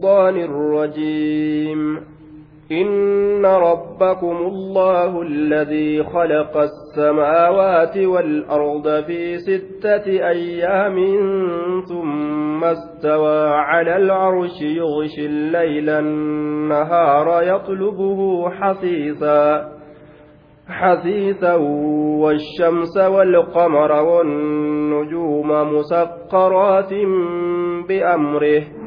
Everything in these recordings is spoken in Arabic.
الشيطان الرجيم. إن ربكم الله الذي خلق السماوات والأرض في ستة أيام ثم استوى على العرش يغشي الليل النهار يطلبه حثيثا حثيثا والشمس والقمر والنجوم مسقرات بأمره.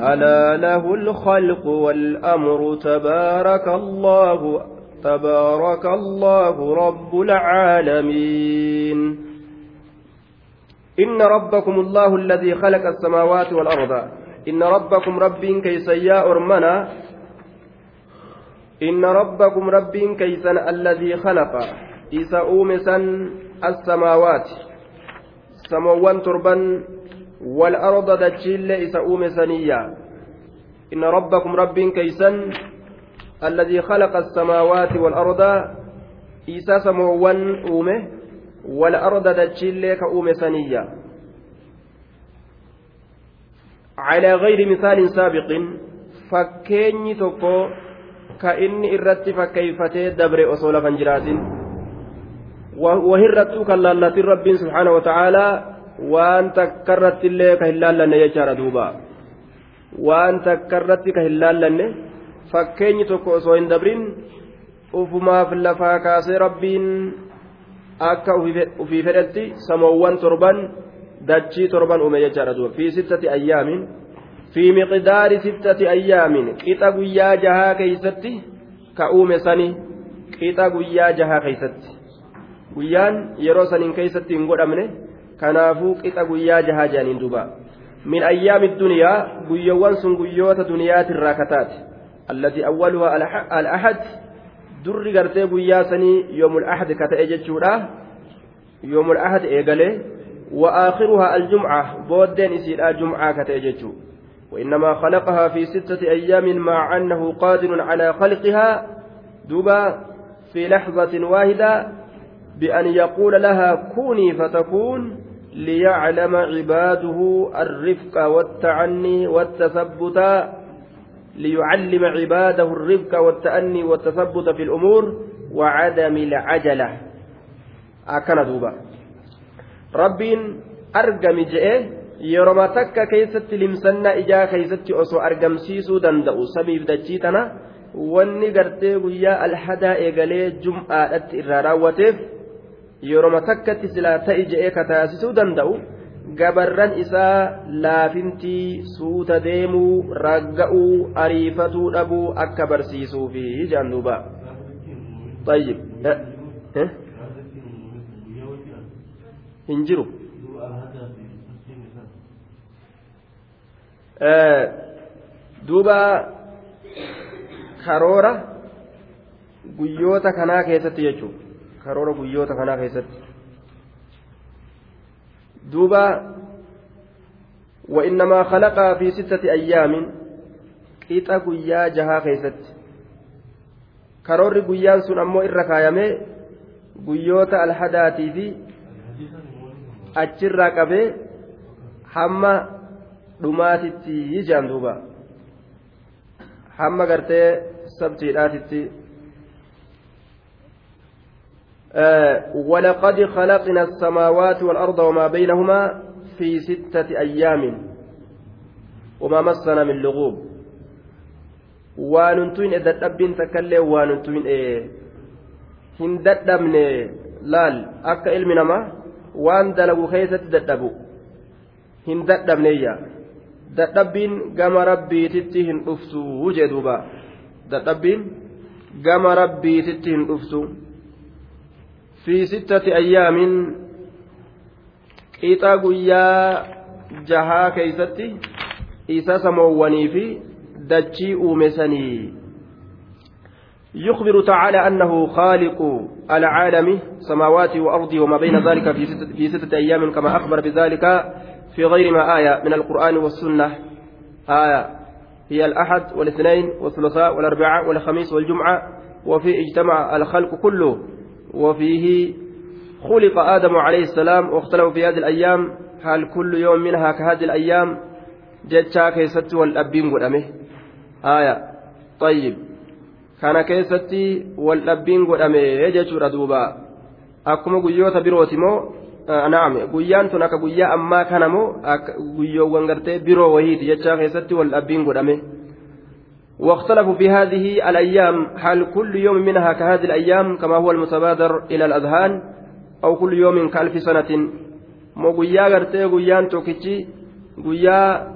ألا له الخلق والأمر تبارك الله تبارك الله رب العالمين. إن ربكم الله الذي خلق السماوات والأرض. إن ربكم رب كيسيا أرمنا. إن ربكم رب كيسا الذي خلق. إذا أومسا السماوات. سموان تربا والأرض دجيل إسا أومي سنيا إن ربكم رب كيسا الذي خلق السماوات والأرض. إسا سموان أومه. والأرض دجيل كأومي سنيا على غير مثال سابق فكيني توكو كإني إرتي فكيفتي دبر أصول فنجرات وهرتو كاللالة رب سبحانه وتعالى waan takka irratti illee ka hin laallanne jechaadha duuba. Waan takka irratti ka hin laallanne fakkeenyi tokko osoo hin dabrin ufumaaf lafaa kaasee rabbiin akka ufii fedhetti samoowwan torban dachii torban uume jechaadha duuba. Fi sittati ayyaamin fi miqdaari sittati ayyaamin qixa guyyaa jahaa keeysatti ka uume sani qixa guyyaa jahaa keeysatti. Guyyaan yeroo saniin keeysatti hin godhamne kanaafuu qixa guyyaa jahaa jedhaniin duuba min ayyaami duniyaa guyyoowwan sun guyyoota duniyaatirraa kataate allatii awwaluhaa al-ahad durri gartee guyyaa sanii yoomul ahad ka ta'e jechuudha yoomul ahad eegalee وآخرها الجمعة بودين إسيلا جمعة كتأججو وإنما خلقها في ستة أيام مع أنه قادر على خلقها دبا في لحظة واحدة بأن يقول لها كوني فتكون ليعلم عباده الرفق والتعني والتثبت ليعلم عباده الرفق والتأني والتثبت في الأمور وعدم العجلة أكن دوبا ربين أرقم yeroma takka keessatti limsannaa ijaa keessatti osoo argamsiisuu danda'u samiif dachii tana wanni gartee guyyaa alhadaa eegalee jum'aadhatti irraa raawwateef yeroma takkatti silaa ta'i je'ee kataasisuu danda'u gabarran isaa laafintii suuta deemuu ragga'uu ariifatuu dhabuu akka barsiisuu fi jaan duuba. Tayyib. Eh, eh? Hin jiru. Eh, duuba karoora guyyoota kanaa keessatti jechuudha. karoora guyyoota kanaa keessatti duuba وإنما خلقها في ستة أيام qixa guyyaa jahaa keessatti karoorri guyyaan sun ammoo irra kaayamee guyyoota alhadaatii fi achirraa qabee hamma dhumaatitti jaan duuba hamma gartee sabtiidhaatitti ولقد خلقنا السماوات والأرض وما بينهما في ستة أيام وما مسنا من لغوب waanuntuin dadhabbiin takkaillee waanuntuin hin dadhabne laal akka ilmi namaa waan dalagu keessatti dadhabu hin dadhabneeyya dadhabbiin gama rabbiititti hin dhuftu jee duuba dadhabbiin gama rabbiititti hin dhuftu في ستة أيام qixa guyyaa jahaa keeysatti isa samoowwanii fi dachii uumesanii. يخبر تعالى أنه خالق العالم سماوات وأرضه وما بين ذلك في ستة, في ستة أيام كما أخبر بذلك في غير ما آية من القرآن والسنة آية هي الأحد والاثنين والثلاثاء والأربعاء والخميس والجمعة وفي اجتمع الخلق كله وفيه خلق آدم عليه السلام واختلفوا في هذه الأيام هل كل يوم منها كهذه الأيام jechaa keessatti wal dhabbiin godhame haaya xayyib kana keessatti wal dhabbiin godhame jechuudha duuba akkuma guyyoota birooti moo naam guyyaan tun akka guyyaa ammaa kana moo guyyoowwan gartee biroo wahiiti jechaa keessatti wal dhabbiin godhame واختلفوا في هذه الأيام. هل كل يوم منها كهذه الأيام كما هو المتبادر إلى الأذهان؟ أو كل يوم كألف سنة؟ مغيا غرتي غيان توكيتشي غيا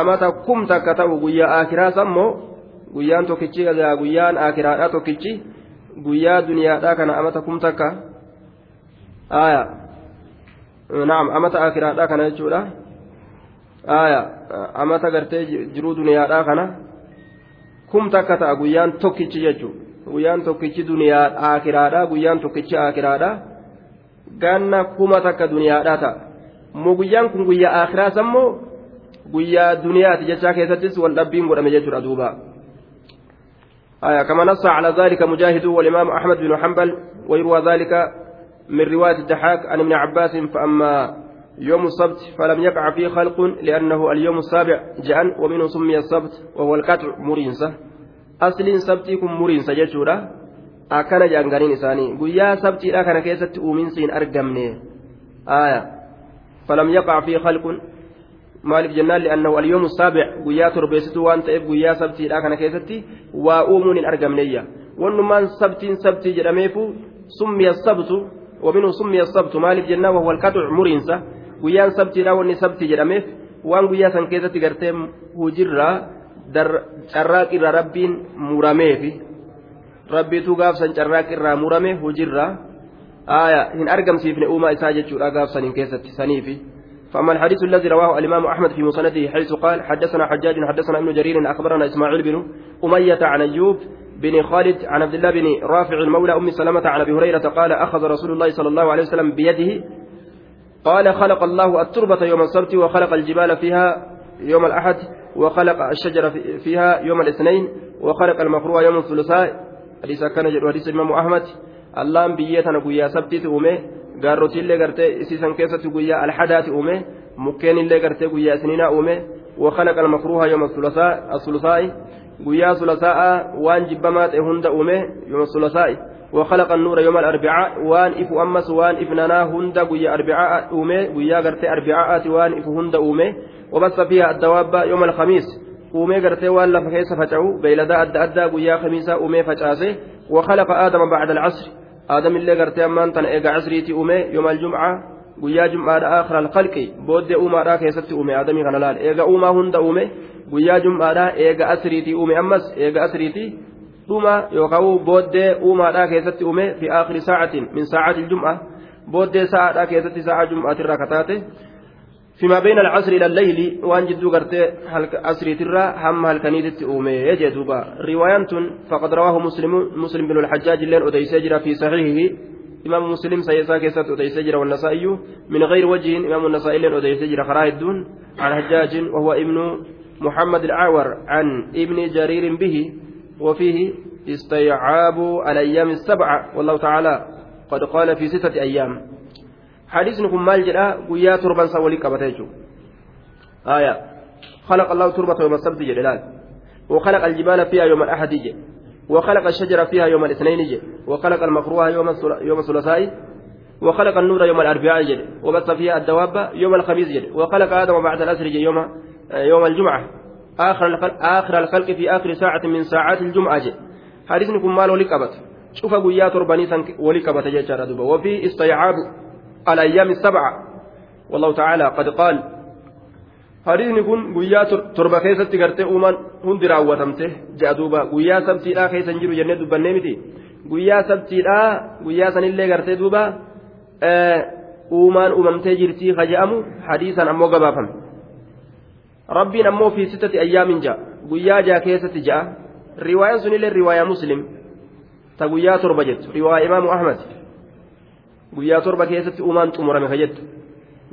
أماتا كم تكتب غيا آخرا سمو غيان توكيتشي غيان آخرا توكيتشي غيا دنيا كان أماتا كم تكا. آية. نعم أماتا آخرا كان يجولا. آية. أماتا غرتي جرو دنيا كان. Kum takka ta'a guyyaan tokkichi jechuudha guyyaan tokkichi duniyaa akiraadha guyyaan tokkichi akiraadha ganna kuma takka duniyaadha ta'a moo guyyaan kun guyyaa akiraas ammoo guyyaa duniyaati jechaa keessattis wal dhabbiin godhame jechuudha duuba. آية كما نص على ذلك مجاهد والإمام أحمد بن حنبل ويروى ذلك من رواية الدحاك عن ابن عباس فأما يوم السبت فلم يقع فيه خلق لأنه اليوم السابع جاء ومنه سمي السبت وهو القطع مرينسة. أصل سبتكم مرينسة جتورة أكن جانغانين إساني. قويا سبتي لا كان كيست أومنسين أرقمني. آية. فلم يقع فيه خلق. li'annahu alyoomu saabic guyyaa torbeessitu waan ta'eef guyyaa sabtiidha kana keessatti waa uumuun hin argamneyya wannumaan sabtiin sabtii jedhameefu summiya sabtu ومنه سمي السبت. مالف جنة وهو القطع مرينسة. Guyyaan sabtiidha wanni sabtii jedhameef waan guyyaa san keessatti gartee hujirraa carraaqirraa rabbiin murameefi. Rabbiitu gaafsan carraaqirraa murame hujirraa إن أرقم سيفن أوما إساجة أقاف سنين كيست سنيفي فأما الحديث الذي رواه الإمام أحمد في مسنده حيث قال حدثنا حجاج حدثنا ابن جرير أخبرنا إسماعيل بن أمية عن أيوب بن خالد عن عبد الله بن رافع المولى أم سلمة عن أبي هريرة قال أخذ رسول الله صلى الله عليه وسلم بيده قال خلق الله التربة يوم السبت وخلق الجبال فيها يوم الأحد وخلق الشجر فيها يوم الاثنين وخلق المخروع يوم الثلاثاء. حديث كان حديث الإمام أحمد. اللهم بيتنا قويا سبتي أمه gaarrotii illee gartee isiisan keessatti guyyaa alhadaati uume mukkeen illee gartee guyyaa isniinaa uume وخلق المكروه يوم الثلاثاء الثلاثاء. sulasa'a waan jibbamaa ta'e hunda uume yooma sulasaa'i وخلق النور يوم الأربعاء وان إف أمس وان إف ننا هند قويا أربعاء أومي قويا قرتي أربعاء وان إف هند أومي وبث فيها الدواب يوم الخميس. أومي قرتي وان لفكيس فتعو بيلدا أدى أدى قويا خميسا أومي فتعاسي وخلق آدم بعد العصر. آدم اللي قرتي أمان تن إيقا عصريتي أومي يوم الجمعة guyyaa jum'aadha akhira alqalqi booddee uumaadhaa keessatti uume aadamii kana laal eega uumaa hunda uume guyyaa jum'aadhaa eega asriitii uume ammas eega asriitii dhuma yookaan booddee uumaadhaa keessatti uume fi akhiri saacatiin min saacati jum'a booddee sa'aadhaa keessatti sa'a jum'aatirraa kataate. فيما بين العصر إلى الليل وأن جدو قرتي عصري ترى هم هلكنيت أومي يجدوبا رواية فقد رواه مسلم مسلم بن الحجاج اللين أديسجر في صحيحه إمام مسلم سيسا كيسات أديسجر والنسائي من غير وجه إمام النسائي اللين أديسجر خراه الدون عن حجاج وهو ابن محمد الأعور عن ابن جرير به وفيه استيعاب الأيام السبعة والله تعالى قد قال في ستة أيام. حديثكم مال جدا ويا تربان سولي كبتيجو. آية. خلق الله تربة يوم السبت جلال وخلق الجبال فيها يوم الأحد جي وخلق الشجر فيها يوم الاثنين جي وخلق المكروه يوم يوم الثلاثاء. وخلق النور يوم الأربعاء je وبث فيها الدواب يوم الخميس je وخلق آدم بعد العصر يوم يوم الجمعة. آخر الخلق آخر الخلق في آخر ساعة من ساعات الجمعة je hadiisni kun maal walii qabate شوف guyyaa torbanii walii qabate je وفي استيعاب الأيام السبعة والله تعالى قد قال hadiisni kun guyyaa torba keessatti gartee uumaan hundi raawwatamte ja'a duuba guyyaa sabtiidhaa keessa hin jiru jennee dubbannee miti guyyaa sabtiidhaa guyyaa sanillee gartee duuba uumaan uumamtee jirtii kaja'amu hadiisan ammoo gabaafame fi sittati ayyaamin ja'a guyyaa ja'a keessatti ja'a riwaayaan sunillee riwaayaa muslim ta guyyaa torba jettu riwaayaa imaamu ahmad guyyaa torba keessatti uumaan xumurame ka jettu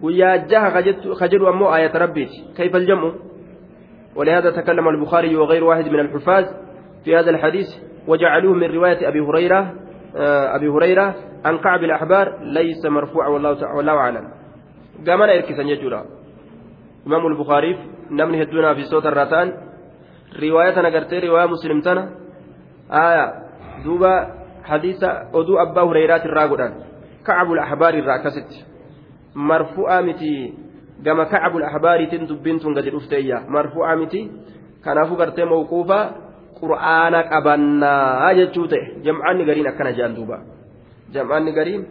guyyaa jaha ka jedhu ammoo aayata rabbiiti kayfa aljam'u ولهذا تكلم البخاري وغير واحد من الحفاظ في هذا الحديث وجعلوه من رواية أبي هريرة أبي هريرة عن كعب الأحبار ليس مرفوعا والله والله أعلم يجورا إمام البخاري namni hedduun haafistoota irraa ta'an riwaaya tana gartee riwaaya muslim tana aya duuba hadiisa oduu abbaa hureyraati irraa godhan kacabul ahbaari irraa akkasitti marfu'aa miti gama kacabul ahbaariitiin dubbiin tun gadi dhufteeyya marfu'aa miti kanaafuu gartee mawquufa qur'aana qabannaa jechuu ta'e jam'aanni gariin akkana jedhan duuba jam'aanni gariin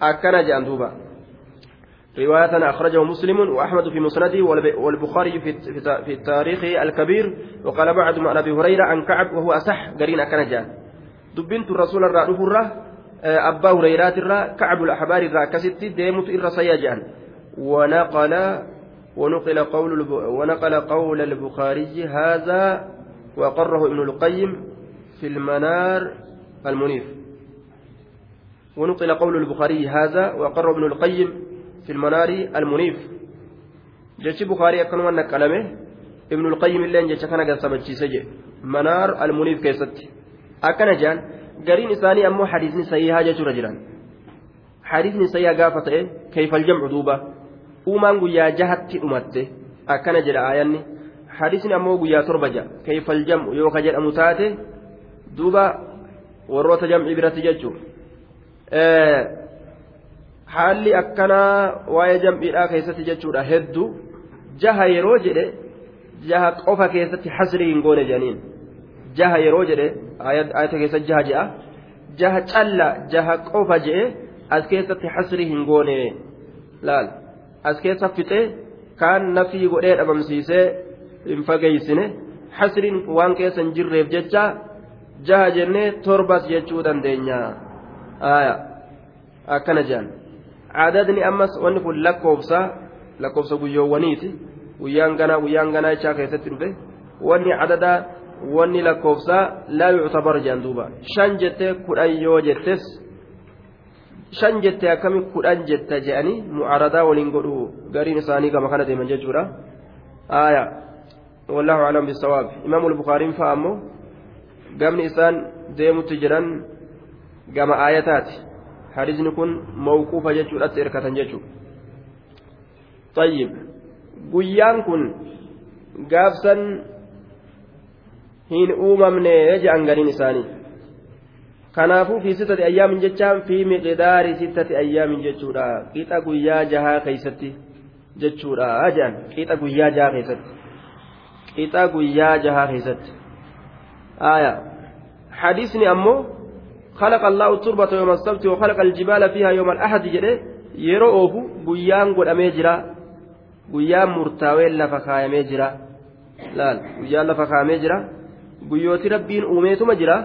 akkana jedhan duuba رواية أخرجه مسلم وأحمد في مسنده والبخاري في التاريخ الكبير وقال بعد عن أبي هريرة عن كعب وهو أصح قرين كنجان دبنت الرسول الرأي الرّ أبا هريرات الرّ كعب الأحبار الرّ كست ديمت إر سيجان ونقل ونقل قول ونقل قول البخاري هذا وأقره ابن القيم في المنار المنيف. ونقل قول البخاري هذا وأقره ابن القيم في المنار المنيف. جتش بخاري أكنوا نقلمه ابن القيم اللين جتش كان قد سجي. منار المنيف كيست أكن جان. قرين إساني أمو حديثني سيئها جتش رجلا حديثني سيئها قافة كيف الجمع دوبة jahatti dhumatte akkana jedha aayanni hadisni ammoo guyyaa torba ja kayfal jam'u yoo ka jedhamu taate duuba warroota jam'ii biratti jechuun haalli akkanaa waa'ee jam'iidhaa keessatti jechuudha hedduu jaha yeroo jedhe jaha qofa keessatti hasrii hin goone jedhaniin jaha yeroo jedhe ayata keessatti jaha jedha jaha calla jaha qofa jedhe as keessatti hasrii hin goone laal as keessa fixee kaan nafii godhee dhabamsiisee hin fageessine hasriin waan keessa hin jirreef jecha jaha jennee torbas jechuu dandeenya akkana jedhan. Guyyoowwaniiti guyyaan ganaa guyyaan ganaa jechaa keessatti dhufe wanni adadaa wanni lakkoofsaa laa yuctabar jedhan duuba shan jettee kudhan yoo jettes shan jettee akkami kudhan jetta jedhanii mu'aradaa waliin godhu gariin isaanii gama kana deeman jechuudha aya wallahu aclam bisawaab imaamu lbukaariin fa'a ammoo gamni isaan deemutti jiran gama aayataati hadisni kun mawquufa jechuudhatti hirkatan jechuudha tayyib guyyaan kun gaafsan hin uumamne je'an gariin isaanii kanaafuu fi sittati ayyaamin jechaan fi miqdaari sittati ayyaamin jechuudha qixa guyyaa jahaa keeysatti jechuudha je'an qixa guyyaa jahaa keessatti qixa guyyaa jahaa keessatti aya hadisni ammoo خلق الله التربة يوم السبت وخلق الجبال فيها يوم الأحد جده jira laal guyyaan lafa kaayamee jira guyyooti rabbiin uumeetuma jira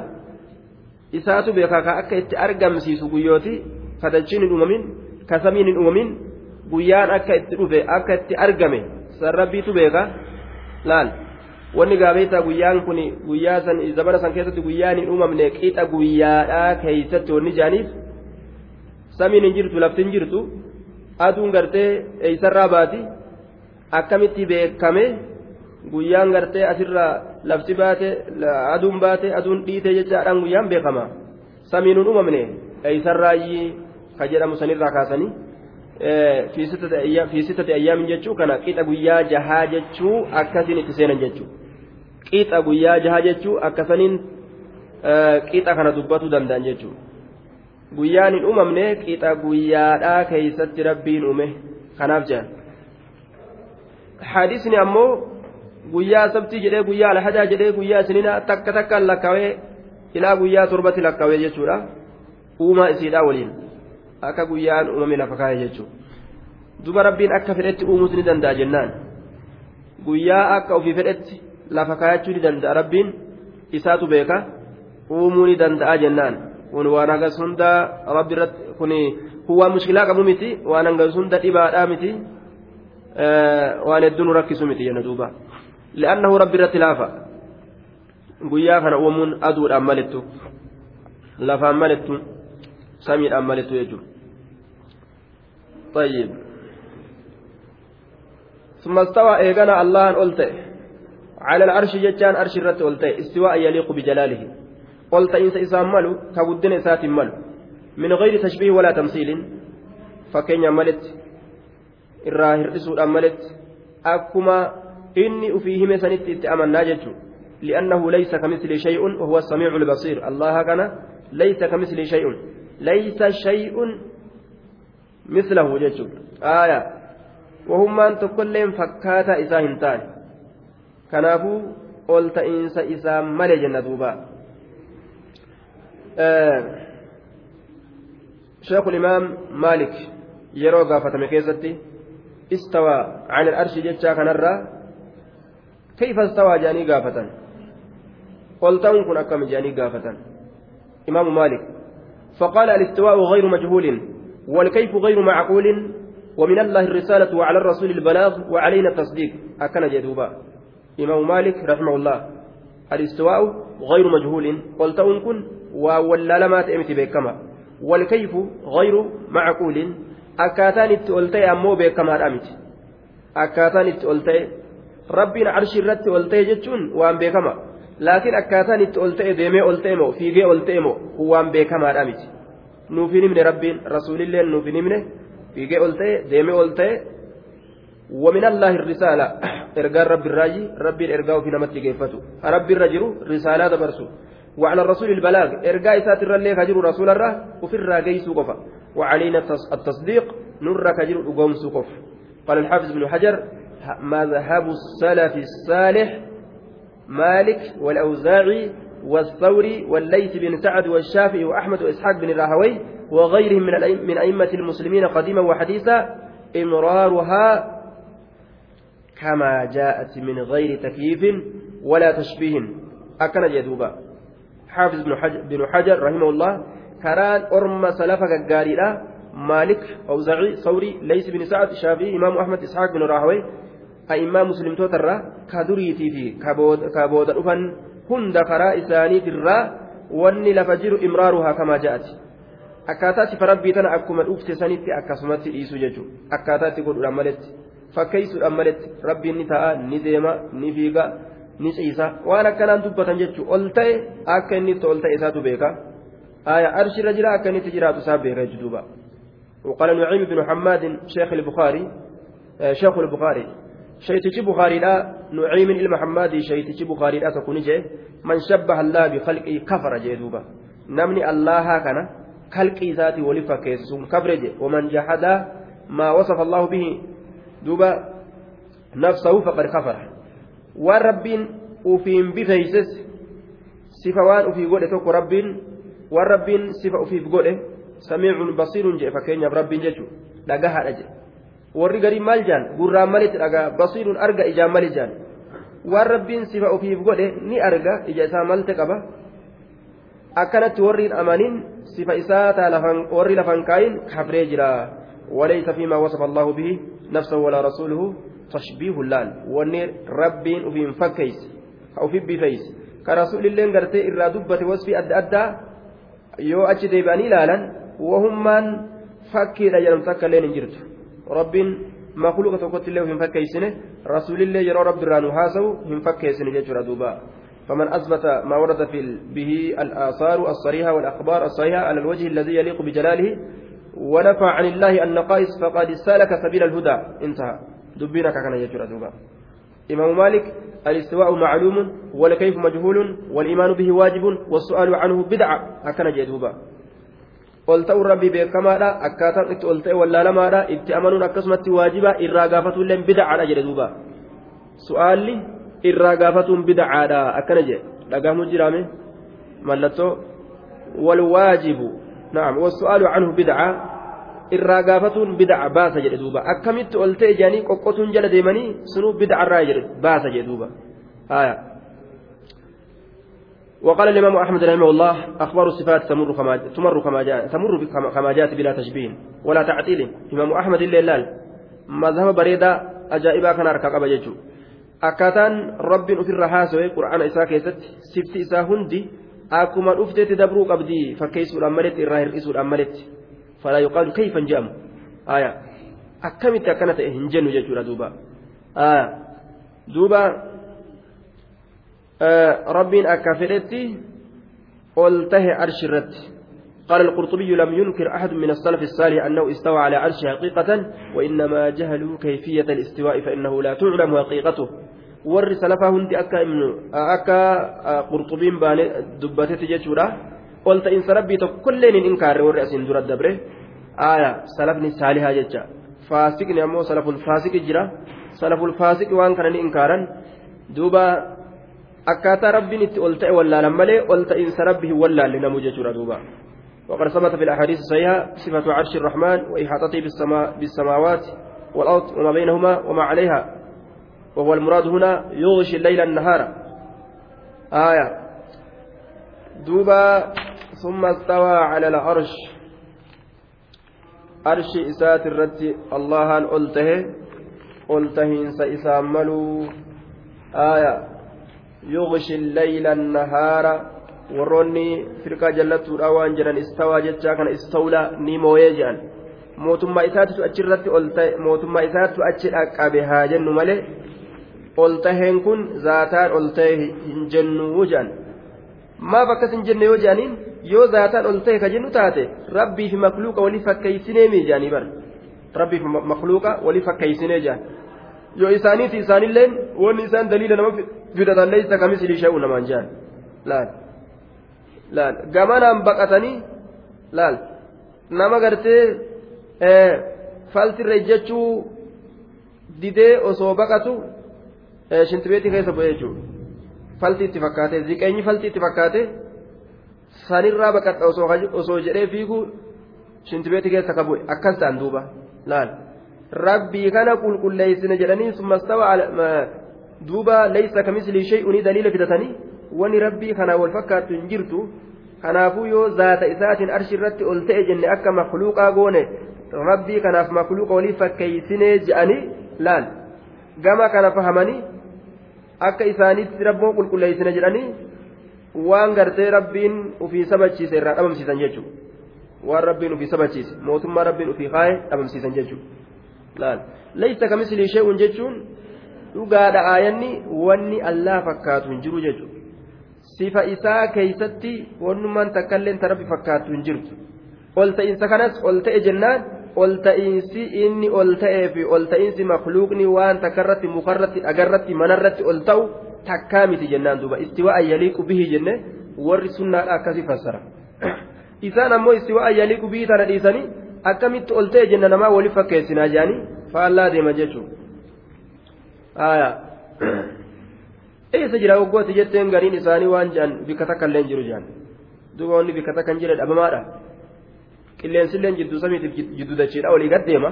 isaatu beekaa ka akka itti argamsiisu guyyooti kadachiin hin uumamin kasamiin hin uumamin guyyaan akka itti dhufe akka itti argame san rabbiitu beeka laal wanni gaabeessaa guyyaan kun guyyaa san zamana san keessatti guyyaan hin uumamne qixa guyyaadhaa keeysatti wanni jaaniif samiin hin jirtu lafti hin jirtu aduun gartee eeysarraa baati akkamitti beekame guyyaan gartee asirraa lafti baate aduun baate aduun dhiite jechaadhaan guyyaan beekama samiin hin uumamne eeysarraayyii ka jedhamu sanirraa kaasanii fi sittati ayyaamin jechuu kana qixa guyyaa jahaa jechuu akkasiin itti seenan jechuu qixa guyyaa jahaa jechuu akkasaniin qixa kana dubbatuu danda'an jechuu. Guyyaan hin uumamne qixa guyyaadhaa keeysatti rabbiin uume kanaaf jedhan hadisni ammoo guyyaa sabtii jedhee guyyaa alhadaa jedhee guyyaa isinina takka takkaan lakkawee ilaa guyyaa torbatti lakkawee jechuudha. Uumaa isiidhaa waliin. Akka guyyaan uumame lafa kaa'e jechuudha duba rabbiin akka fedhetti uumuus ni danda'a jennaan. Guyyaa akka ofii fedhetti lafa kaayachuu ni danda'a rabbiin isaatu beeka uumuu ni danda'a jennaan kun waan hagas hunda rabbi irratti kun waan mushkilaa qabu miti waan hangas hunda dhibaadhaa miti waan hedduu rakkisu miti jenna duuba li'annahu rabbi irratti laafa guyyaa kana uumuun aduudhaan malittu lafaan malittu samiidhaan malittu jechuudha. طيب ثم استوى إيغانا الله ألتئ على العرش جتان أرش الرت ألتئ استواء يليق بجلاله قلت إنس إسام ملو كودن إسات ملو من غير تشبيه ولا تمثيل فكين ملت الراهر إسود أملت أكما ufii hime sanitti itti amannaa jechuudha li'annahu laysa kamisli shay'un wahuwa samiicu lbasiir allaha kana laysa kamisli shay'un laysa shay'un mislahu jechuudha aayaa wahummaan tokkolleen fakkaataa isaa hin taane kanaafuu ol ta'iinsa isaa malee jenna duuba. Sheekul imaam maalik yeroo gaafatame keessatti istawaa can arshi jechaa kanarraa كيف استوى جاني قافة قلت كن أكم جاني قافة إمام مالك فقال الاستواء غير مجهول والكيف غير معقول ومن الله الرسالة وعلى الرسول البلاغ وعلينا التصديق أكن جدوبا إمام مالك رحمه الله الاستواء غير مجهول قلت كن وولا لما تأمت بكما والكيف غير معقول أكاتان التولتي أمو بكما أمت أكاتان التولتي rabbiin arshii irratti ol ta'e jechuun waan beekama laakiin akkaataan itti ol ta'e deemee ol ta'e moo fiigee ol ta'e moo waan beekamaadha miti nuuf hin himne rabbiin ومن الله الرسالة. إرجاء رب الراجي ربي الإرجاء في نمت جيفته ربي الرجل رسالة برسو وعلى الرسول البلاغ إرجاء ساتر الله كجر رسول الله وفي الراجي سوقفا. وعلينا التصديق نور كجر أقوم سوقف. قال الحافظ بن حجر مذهب السلف الصالح مالك والأوزاعي والثوري والليث بن سعد والشافعي وأحمد وإسحاق بن الراهوي وغيرهم من من أئمة المسلمين قديما وحديثا إمرارها كما جاءت من غير تكييف ولا تشبيه أكن جدوبا حافظ بن حجر, بن حجر رحمه الله كران أرم سلفك قارئة مالك أوزاعي ثوري ليس بن سعد شافعي إمام أحمد إسحاق بن راهوي a'immaa muslimtootarraa ka duriitii fi ka booda dhufan hunda karaa isaaniitirraa wanni lafa jiru imraaruhaa kamaa ja'ati akkaataa sifa rabbii tana akkuma dhufte sanitti akkasumatti dhiisu jechuudha akkaataa itti godhuudhaan maletti fakkeessuudhaan maletti rabbiin ni ta'a ni deema ni fiiga ni ciisa waan akkanaan dubbatan jechuudha ol ta'e akka inni itti ol ta'e isaatu beeka arshirra jira akka inni itti jiraatu isaa beeka jechuudha وقال نعيم بن حماد شيخ البخاري شيخ البخاري nuciimin ilma hammaadii shaytichi bukaariidha tokko ni jee man shabbaha allaa bikalqii kafara jee duuba namni allahaa kana kalqii isaatii wali fakkeesse sun kafre je waman jahadaa maa wasafa allaahu bihi duuba nafsahu faqad kafara waan rabbiin ufiin bifeeyses sifa waan ufii godhe tokko rabbiin waan rabbiin sifa ufiif godhe samiicun basiirun jee fakkeenyaaf rabbiin jechuu dhagahaadha jedhe warri garii maal jaan gurraan malitti dhagaa basiiruun arga ijaan mali jaan waan rabbiin sifa ofiif godhe ni arga ija isaa malte qaba akkanatti warri amanin sifa isaa warri lafan kaayin kafree jira وليس فيما وصف الله به نفسه ولا رسوله تشبيه اللان وني ربي وفي فكيس أو في بفيس. كرسول الله قرتي إرى دبة وصفي أدى أدى يو أجدي بأني لالا وهم من فكي لجنم تكا لين جرتو rabbiin makluuqa tokkotti illee hin fakkeessine rasuulillee yeroo rabbi irraa nu haasawu hin fakkeessine jechuudha duuba فمن أثبت ما ورد في به الآثار الصريحة والأخبار الصحيحة على الوجه الذي يليق بجلاله ونفى عن الله النقائص فقد سلك سبيل الهدى انتهى دبينك كان يجرى دوبا إمام مالك الاستواء معلوم والكيف مجهول والإيمان به واجب والسؤال عنه بدعة أكن جدوبا ol ta'uun rabbi beekamaadha akkaataan itti ol ta'e wallaalamaadha itti amanuun akkasumatti waajiba irraa gaafatuullee bidacaadha jedhe duuba su'aalli irraa gaafatuun bidacaadha akkana jedhe dhagahamu jiraame mallattoo walwaajibu naam wasu'aalu canhu bidaca irraa gaafatuun bidaca baasa jedhe duuba akkamitti ol ta'e jedhanii qoqqotuun jala deemanii sunuu duuba haya وقال الإمام أحمد رحمه الله أخبار الصفات تمر كما تمر كما جاء تمر كما جاءت بلا تشبيه ولا تعطيل إمام أحمد الليلال مذهب بريدة أجائبا كان أركا قبا أكاتان رب في الرحاسة قرآن إساء كيست سبت إساء هندي أكما أفتت دبرو قبدي فكيس الأملت الراهر إسو الأملت فلا يقال كيف جام آية أكمت أكنت هنجن جيجو دوبا آية دوبا ربين أكافرتي قلته عرش الرد قال القرطبي لم ينكر أحد من السلف الصالح أنه استوى على عرشه حقيقة وإنما جهلوا كيفية الاستواء فإنه لا تعلم حقيقته warri salafaa hundi akka akka qurxubiin baane dubbatetti jechuudha ol ta'insa rabbii tokkolleen hin inkaarre warri asiin dura dabre aaya salafni saalihaa jecha faasiqni ammoo salaful faasiqi jira salaful faasiqi waan kana ni inkaaran duuba akkaataa rabbiin itti ol ta'e wallaalan malee ol ta'insa rabbi hin wallaalle namuu jechuudha duuba وقد ثبت في الأحاديث الصحيحة صفة عرش الرحمن وإحاطته بالسماوات والأرض وما بينهما وما عليها وهو المراد هنا يغشي الليل النهار آية دوبا ثم استوى على العرش عرش إسات الرد الله ألته ألتهن سإساملوا آية يغشي الليل النهار jallattuudha waan jedhan istawaa jechaa kana istawlaa ni mooyee jedhan mootummaa isaatitu achirratti ol ta'e mootummaa isaattu achi dhaqqabe haa jennu malee ol taheen kun zaataan ol ta'e hin jennu jedhan maaf akkas hin jenne yoo jedhaniin yoo zaataan ol ta'e ka jennu taate rabbii fi makluuqa walii fakkeeysinee mi jedhanii bara rabbii fi makluuqa walii fakkeeysinee jedhan yoo isaaniiti isaanilleen wanni isaan daliila nama fidatan leessa kamis ilisha'u namaan jedhan laal laal gamanaan baqatanii laal nama gartee faltirra jechuu didee osoo baqatu shintibeetii keessa bu'ee jechuudha falti itti fakkaate ziqeenyi falti itti fakkaate sanirraa baqadha osoo jedhee fiigu shintibeetii keessa ka bu'e akkas ta'an duuba laal rabbii kana qulqulleessine jedhanii summastawa duuba leeysa kamislii shay'unii daliila fidatanii wani rabbii kanaa wal fakkaattu hin jirtu kanaafuu yoo zaata isaatiin arshi irratti ol ta'e jenne akka makluuqaa goone rabbii kanaaf makluuqa walii fakkeeysinee je'anii laal gama kana fahamanii akka isaaniitti rabbii qulqulleessine jedhanii waan gartee rabbiin ufii sabachiise irraa dhabamsiisan jechuudha. Waan rabbiin ufii sabachiise mootummaa rabbiin ufii kaa'e dhabamsiisan jechuudha. Laal leeysa kamislii shee'uun jechuun dhugaadha aayanni wanni allaa fakkaatu hin jiru jechuudha. sifa isaa keeysatti wannummaan takkailleen ta rabbi fakkaattu hin jirtu. Ol ta'insa kanas ol ta'e jennaan ol ta'insi inni ol ta'ee fi ol ta'insi makluuqni waan takkarratti mukarratti dhagarratti manarratti ol ta'u takkaa miti jennaan duuba. Istiwaa yaliiqu bihi jenne warri sunnaadha akkasii fassara. Isaan ammoo istiwaa yaliiqu bihi tana dhiisanii akkamitti ol ta'e jenna namaa waliif fakkeessinaa jedhanii faallaa deema jechuudha eessa jira waggooti jetteen gariin isaanii waan jedhan bikka takka illee jiru jedhan duuba wanni bikka takka hin jire dhabamaadha qilleensillee jidduu samiitiif jidduu dachiidha olii gad deema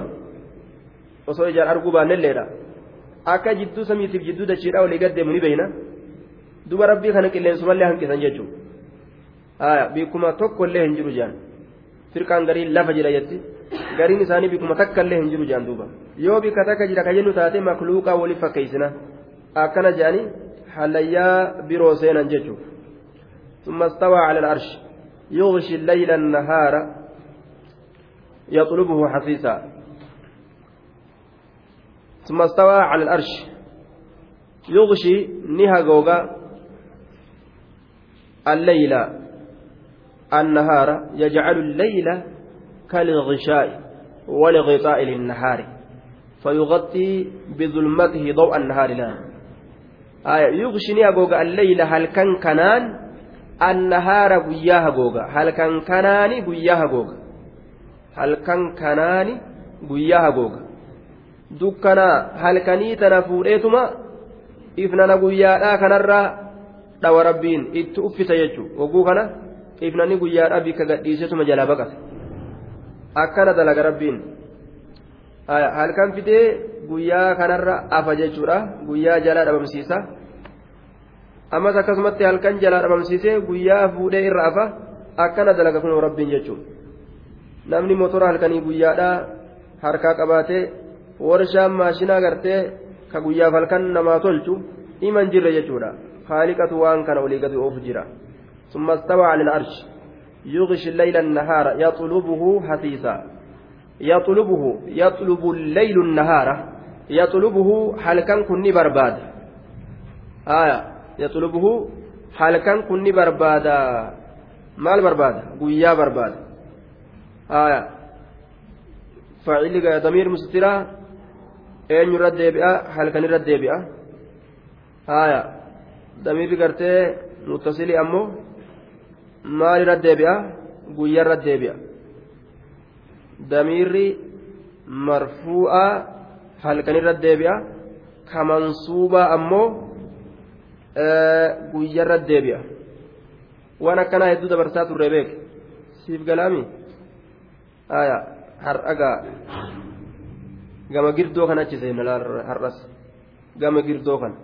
osoo ijaan arguu baannelleedha akka jidduu samiitiif jidduu dachiidha olii gad deemu ni beeyna duuba rabbii kana qilleensumallee hanqisan jechuudha bikkuma tokko illee hin jiru jedhan firqaan gariin lafa jira jetti gariin isaanii bikkuma takka illee hin jiru jedhan duuba yoo bikka takka jira ka jennu taate makluuqaa waliif fakkeessina akkana jedhanii حليا برو سينا ججو ثم استوى على العرش يغشي الليل النهار يطلبه حثيثا. ثم استوى على العرش يغشي نها جوجا الليل. النهار يجعل الليل كالغشاء ولغطاء للنهار. فيغطي بظلمته ضوء النهار. لا. yuqshini hagooga alleyla halkan kanaan annahaara guyyaa hagooga halkan kanaani guyyaa hagooga halkan kanaani guyyaa hagooga dukkanaa halkanii tana fuudheetuma ifnana guyyaadhaa kanarraa dhawa rabbiin itti uffisa jechuudha oguu kana ifnani guyyaadhaa bikka gadhiisetuma jalaa baqata akkana dalaga rabbiin. Halkan fidee guyyaa kanarra afa jechuudha. Guyyaa jalaa dhabamsiisa. Ammas akkasumatti halkan jalaa dhabamsiisee guyyaa fuudhee irra afa. Akkana dalaga kun rabbiin jechuudha namni motora halkanii guyyaadhaa harkaa qabaatee warshaan maashinaa gartee ka guyyaaf halkan namaa tolchu iman jirre jechuudha haaliqatu waan kana olii gadi oofu jira ثم استوى على العرش يغشي الليل النهار يطلبه حثيثا يطلبه يطلب الليل النهار يطلبه هل كان كني برباد آية يطلبه هل كان كني برباد مال برباد قويا برباد آية فعل ضمير مستترة أين يرد بها هل كان يرد بها haya damiirri gartee muttasilii ammoo maal irra deebi'a guyyaa irra deebi'a damiirri marfuu'aa halkan irra deebi'a kamansuubaa ammoo guyyaa irra deebi'a waan akkanaa hedduu dabarsaa turre beek siif galaami haya har'agaa gama girdoo kan achi seena har'as gama girdoo kan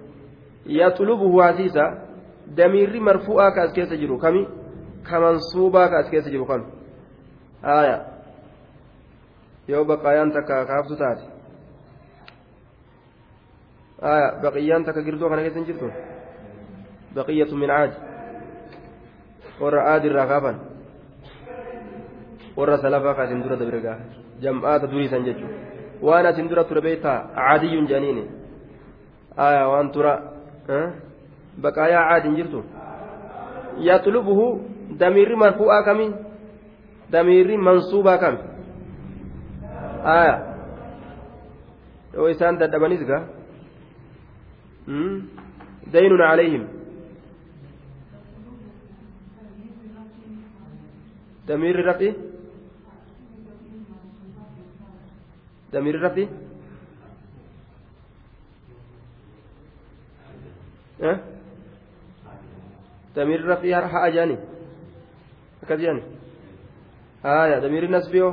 yaxlubuhu hasiisa damiirri marfu'aa ka as keessa jiru kami kamansuubaa ka as keessa jiru kami haya yoo baqaayaan takka kaaftu taate haya baqiyyaan takka girdoo kana keessa hin jirtu baqiyyatu min caadi warra aadi irraa kaafan warra salafaa ka isin dura dabre gaa jam'aata duriisan jechuudha waan asin dura ture beektaa caadiyyuun jedhaniini aya waan tura baqaayaa caadiin jirtu yaxlubuhu damiirri marfuu'aa kami damiirri mansuubaa kami aya yoo isaan dadhabanis gaa daynun calayhim damiirri rafi damiirri rafi damiirri rafi ha'a jaani akkas jaani haya damiirri nasbiyoo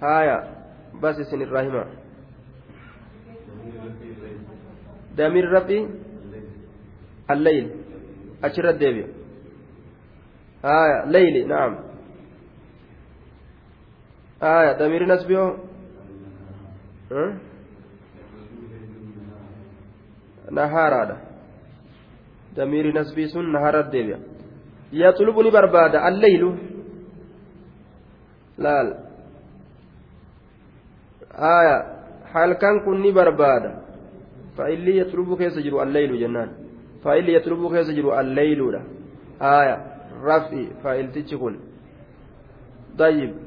haya bas isin irraa hima damiirri rafi الليل أشر الدبي آية ليلي نعم آية ضمير نسبه نهار هذا. ضمير نسبي سن نهار الدبي يطلبني بربادة. الليل. لا آية حال كان كني بربادة؟ فإلي يطلب كيس جرو الليل جنان. فإلي يطلب كيس جرو الليل آية رفي فإل تجكن طيب.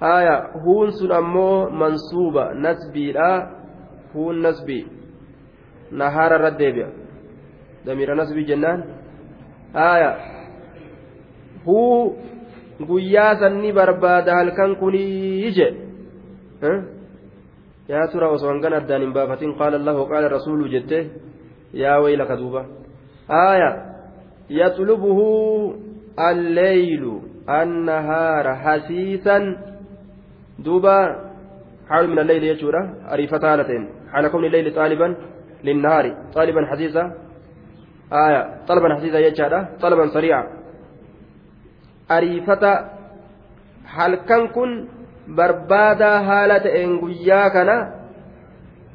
Haya huun sun ammoo mansuuba nasbiidha huun nasbii nahaara irra deebi'a damiira nasbii jennaan haya huu guyyaa sanni barbaada halkan kunii je yaa tura osoo hangan addaan hin baafatin qaala allahu qaala rasuulu jette yaa waylaka duuba haya yaxlubuhu alleylu annahaara hasiisan دوبا حال من الليل يجورا أريفة هالتين حال كون الليل طالبا للنهار طالبا حسيسا آية طلبا حسيسا يجارا طلبا سريعا أريفة حال كان كن بربادا إنغويا كان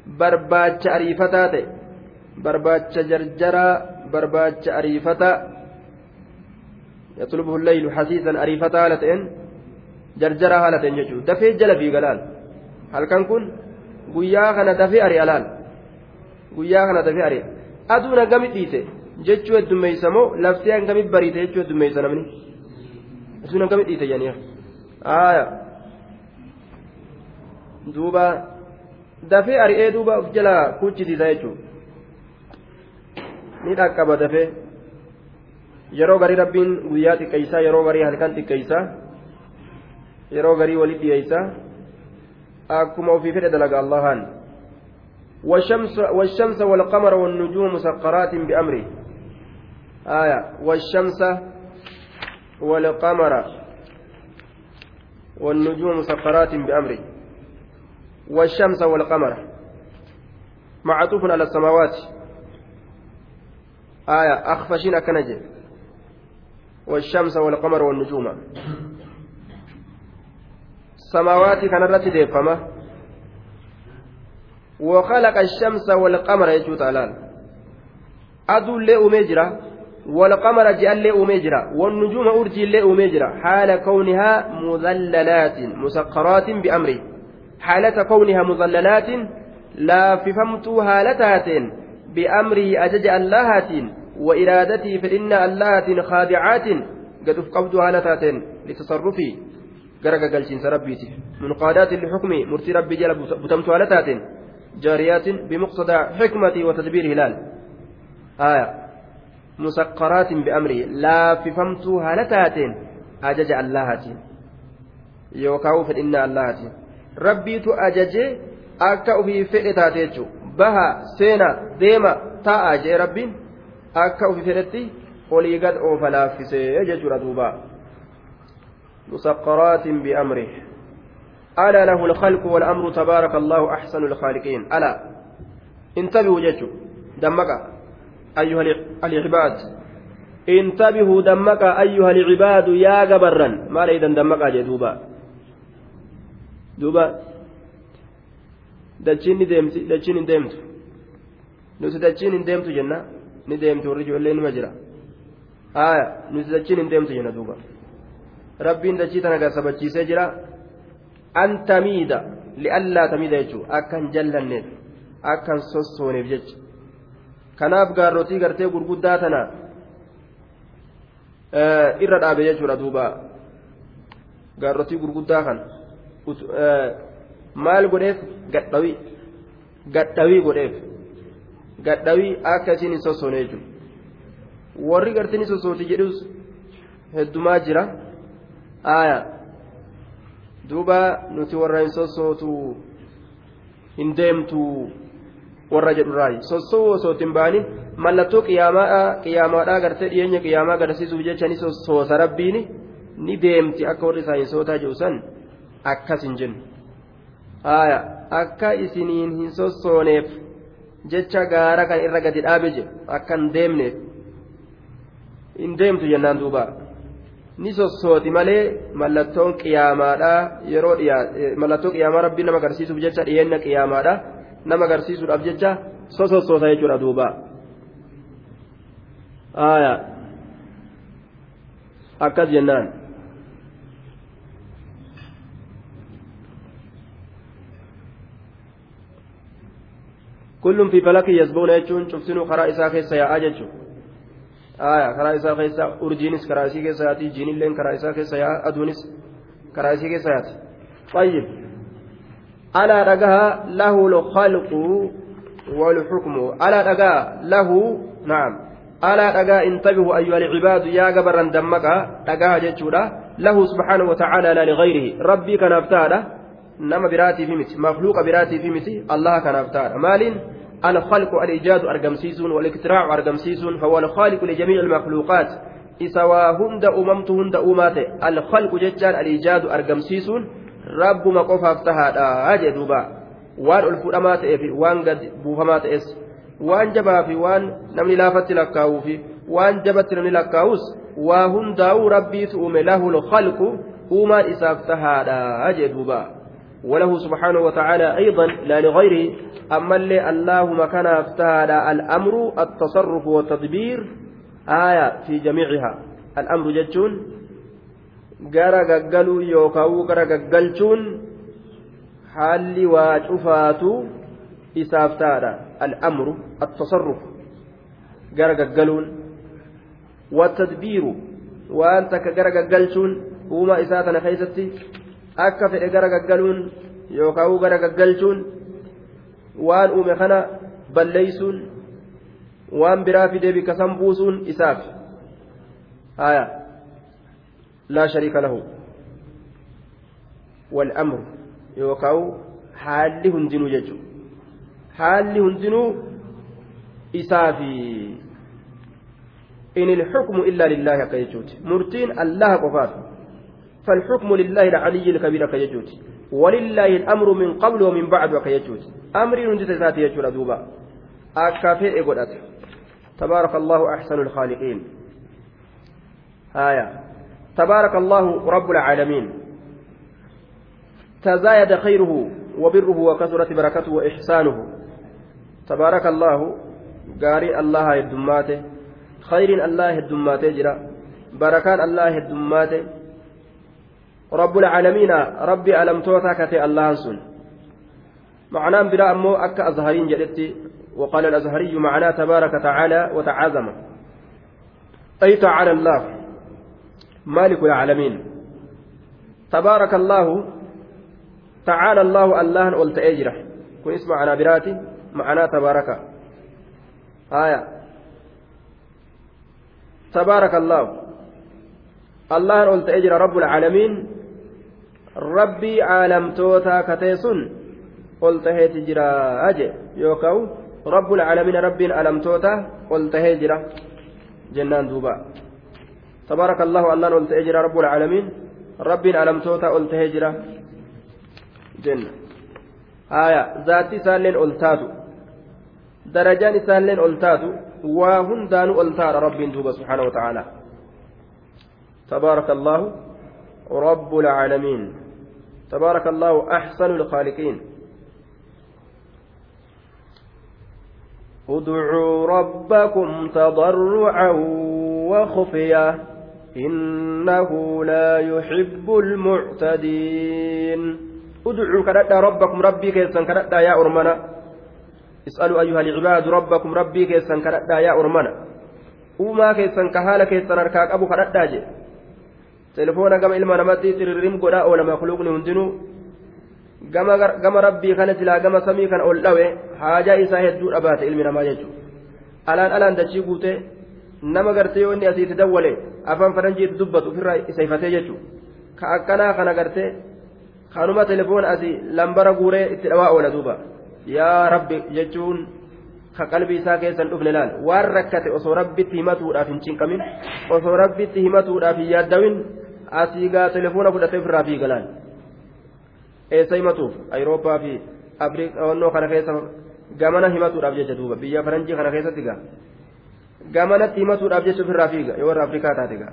barbaacha ariifataa ta'e. Barbaacha jarjara barbaacha ariifataa yatlubuhu llaylu hasiisan ariifataa haala ta'een. Jarjara haala ta'een jechuudha dafee jala fiigalaal halkan kun guyyaa kana dafee ari'a laal guyyaa kana dafee ari'a aduun hangami dhiite jechuu heddummeeysa moo laftee hangami bariite jechuu heddummeeysa namni aduun hangami dhiite janiya aaya duuba dafee ari'ee duuba of jala kuchisiisa jechuudha ni dhaqqaba dafee yeroo garii rabbiin guyyaa xiqqeessaa yeroo garii halkan xiqqeessaa yeroo garii walit dhiyeessaa akkuma ofii fedhe dalaga allahan. والشمس والقمر والنجوم مسخرات بأمره آية والشمس والقمر والنجوم مسخرات بأمره والشمس والقمر معطوف على السماوات آية أخفشين كنجة والشمس والقمر والنجوم كان رتدي فما وخلق الشمس والقمر يجوت على أدو اللي أميجرا والقمر جاء اللي أميجرا والنجوم أرجي اللي أميجرا حال كونها مذللات مسخرات بأمره حالة كونها مظللات لا ففمت هالتات بأمره أجج اللهات وإرادته فإن اللهات خادعات. قد أفقبت هالتات لتصرفي. Gara gagalchiinsa rabbiitiif munqaadaatin lixukmi murtii rabbii jala butamtu haala taateen jaariyaatin bimuqsadaa xikmatii wa tadbiir hilaal. Aya. Musaqqaraatin biamrii laaffifamtuu haala taateen ajaja allahaatiin yookaan fedhinnaa allahaatiin rabbiitu ajajee akka ofii fedhe taate jechuudha baha seena deema taa'a jee rabbiin akka ofii fedhetti olii gad oofa laaffisee jechuudha duuba. مسقرات بأمره ألا له الخلق والأمر تبارك الله أحسن الخالقين ألا انتبهوا جدوا دمك أيها العباد انتبهوا دمك أيها العباد يا جبرا ما ليدا دمك جدوبا دوبا dachiin deemti dachiin hin deemtu nuti dachiin hin deemtu jenna ni deemtu warri ijoollee nima jira jenna duuba rabbiin dachii tana gasabachiisee jira. An tamiida li'allaa tamiida jechuun akkan jallanneef akkan sossooneef jecha. Kanaaf gaarrotii gartee gurguddaa tana irra dhaabe jechuudha duuba. Gaarrotii gurguddaa kan maal godheef? Gadhawii gadhawii godheef. Gadhawii akka isin hin sossoone jechuudha warri gartee ni sossooti jedhus heddumaa jira. Aya. Duuba nuti warra hin sossootu hin deemtu warra jedhurraayi sossoo osoo hin baanin mallattoo qiyaamaadha qiyaamaadhaa gartee dhiyeenya qiyaamaa agarsiisuuf jecha ni sossoosa rabbiini ni deemti. Akka warri isaa hin sootaa jedhu san akkas hin jennu. Aya. Akka isiniin hin sossooneef jecha gaara kan irra gadi dhaabe jedhu akka hin deemneef. Hin deemtu jennaan duubaa ni sossooti malee mallattoon qiyaamaadha yeroo mallattoo qiyaamaa rabbii nama agarsiisuuf jecha dhiyeenna qiyaamaadha nama agarsiisuudhaaf jecha sosossoota jechuudha duuba akkas jennaan kullum fi falaki yasbuuna jechuun cufsinuu karaa isaa keessa yaa'aa jechuudha karaa isaa keessa urjiinis karaa isii keessa yaati jiinilleen karaa isaa keessa yaa aduunis karaa isii keessa yaati. طيب ألا رجاها له الخلق والحكم ألا رجا له نعم ألا رجا انتبهوا أيها العباد يا جبرا دمك رجاها جتشورا له سبحانه وتعالى لا لغيره ربي كان أفتاده نما براتي في متي مخلوق براتي في متي الله كان أفتاده مال الخلق الإيجاد أرجمسيسون والاختراع أرجمسيسون فهو الخالق لجميع المخلوقات إسوا هند أممت هند أمات الخلق ججان الإيجاد أرجمسيسون رب ما قف أفتها waan ol fudhamaa ta'ee fi waan gad buufamaa ta'es waan jabaa fi waan namni laafatti lakkaa'uu fi waan jabatti namni lakkaa'us waa hundaa'uu rabbiitu uume lahul khalqu uumaan isaaf tahaadha jedhuuba وله سبحانه وتعالى أيضا لا لغيره أما اللي اللهم كان افتهى الأمر التصرف والتدبير آية في جميعها الأمر gara gaggalchuun haalli waa cufaatu isaaf taadha al'amru attasarruf gara gaggaluun watadbiiru waan takka gara gaggalchuun uumaa isaa tana keessatti akka fedhe gara gaggaluun yookaan gara gaggalchuun waan uume kana balleeysuun waan biraa fidee bika san buusuun isaaf haya laa shariika lahu والأمر يوكاو حالي هندنو ججو حالي هندنو إسافي إن الحكم إلا لله كيجوت مرتين الله قفات فالحكم لله العلي الكبير كيجوت. ولله الأمر من قبل ومن بعد كيجوت أمري نجت ذاتي يجور دوبا. أكافي إقودات تبارك الله أحسن الخالقين. آية. تبارك الله رب العالمين. تزايد خيره وبره وكثرت بركته وإحسانه. تبارك الله قاري الله الدماته خير الله الدماته جرا. بركان الله الدماته رب العالمين ربي ألم توتا كتي الله سن. معناه برا أمو أكا أزهرين جدتي وقال الأزهري معناه تبارك تعالى وتعاظم أي تعالى الله؟ مالك العالمين. تبارك الله تعالى الله الله قلت أجره. كن اسم عنا براتي معنا تبارك. آية. تبارك الله. الله قلت أجر رب العالمين. ربي عالم توتا كتيسن قلت هيتجرا أجي يوكاو رب العالمين ربي عالم توتا قلت هيجرا جنان دوبا تبارك الله الله قلت أجر رب العالمين ربي عالم توتا قلت هيجرا جنة آية ذاتي سالين قلتاتو درجان سالين قلتاتو وهندان قلتار ربي دوبا سبحانه وتعالى تبارك الله رب العالمين تبارك الله أحسن الخالقين. ادعوا ربكم تضرعا وخفيا إنه لا يحب المعتدين. ادعوا كردا ربكم ربي كيسا كردا يا أرمنا. اسألوا أيها العباد ربكم ربي كيسا كردا يا أرمنا. وما كيسا كهالة كيسا نركاك أبو كردا telefoona gama ilma namatti tirirrim godhaa oola makluuqni hundinuu. Gama rabbii kana silaa gama samii kana ol dhawe haajaa isaa hedduu dhabaate ilmi namaa jechuudha. Alaan alaan dachii guutee nama gartee yoo inni asiitti dawwale afaan faranjiitti dubbatu ofirraa isa ifatee jechuudha. Ka akkanaa kana gartee kanuma telefoona asii lambara guuree itti dhawaa oola duuba. Yaa rabbi jechuun ka qalbii isaa keessan dhufne laal. Waan rakkate osoo rabbitti himatuudhaaf hin cinqamin osoo rabbitti himatuudhaaf hin yaaddawin asii gaa telefoona fudhatee ofirraa fiigalaan. Eessa himatuuf ayirooppaa fi afrikaannoo kana keessa gamana himatuudhaaf jecha duuba. Biyya faranjii kana keessatti gaa. Gamanatti himatuudhaaf jecha ofirraa fiiga. Yoo warra afrikaa taate gaa.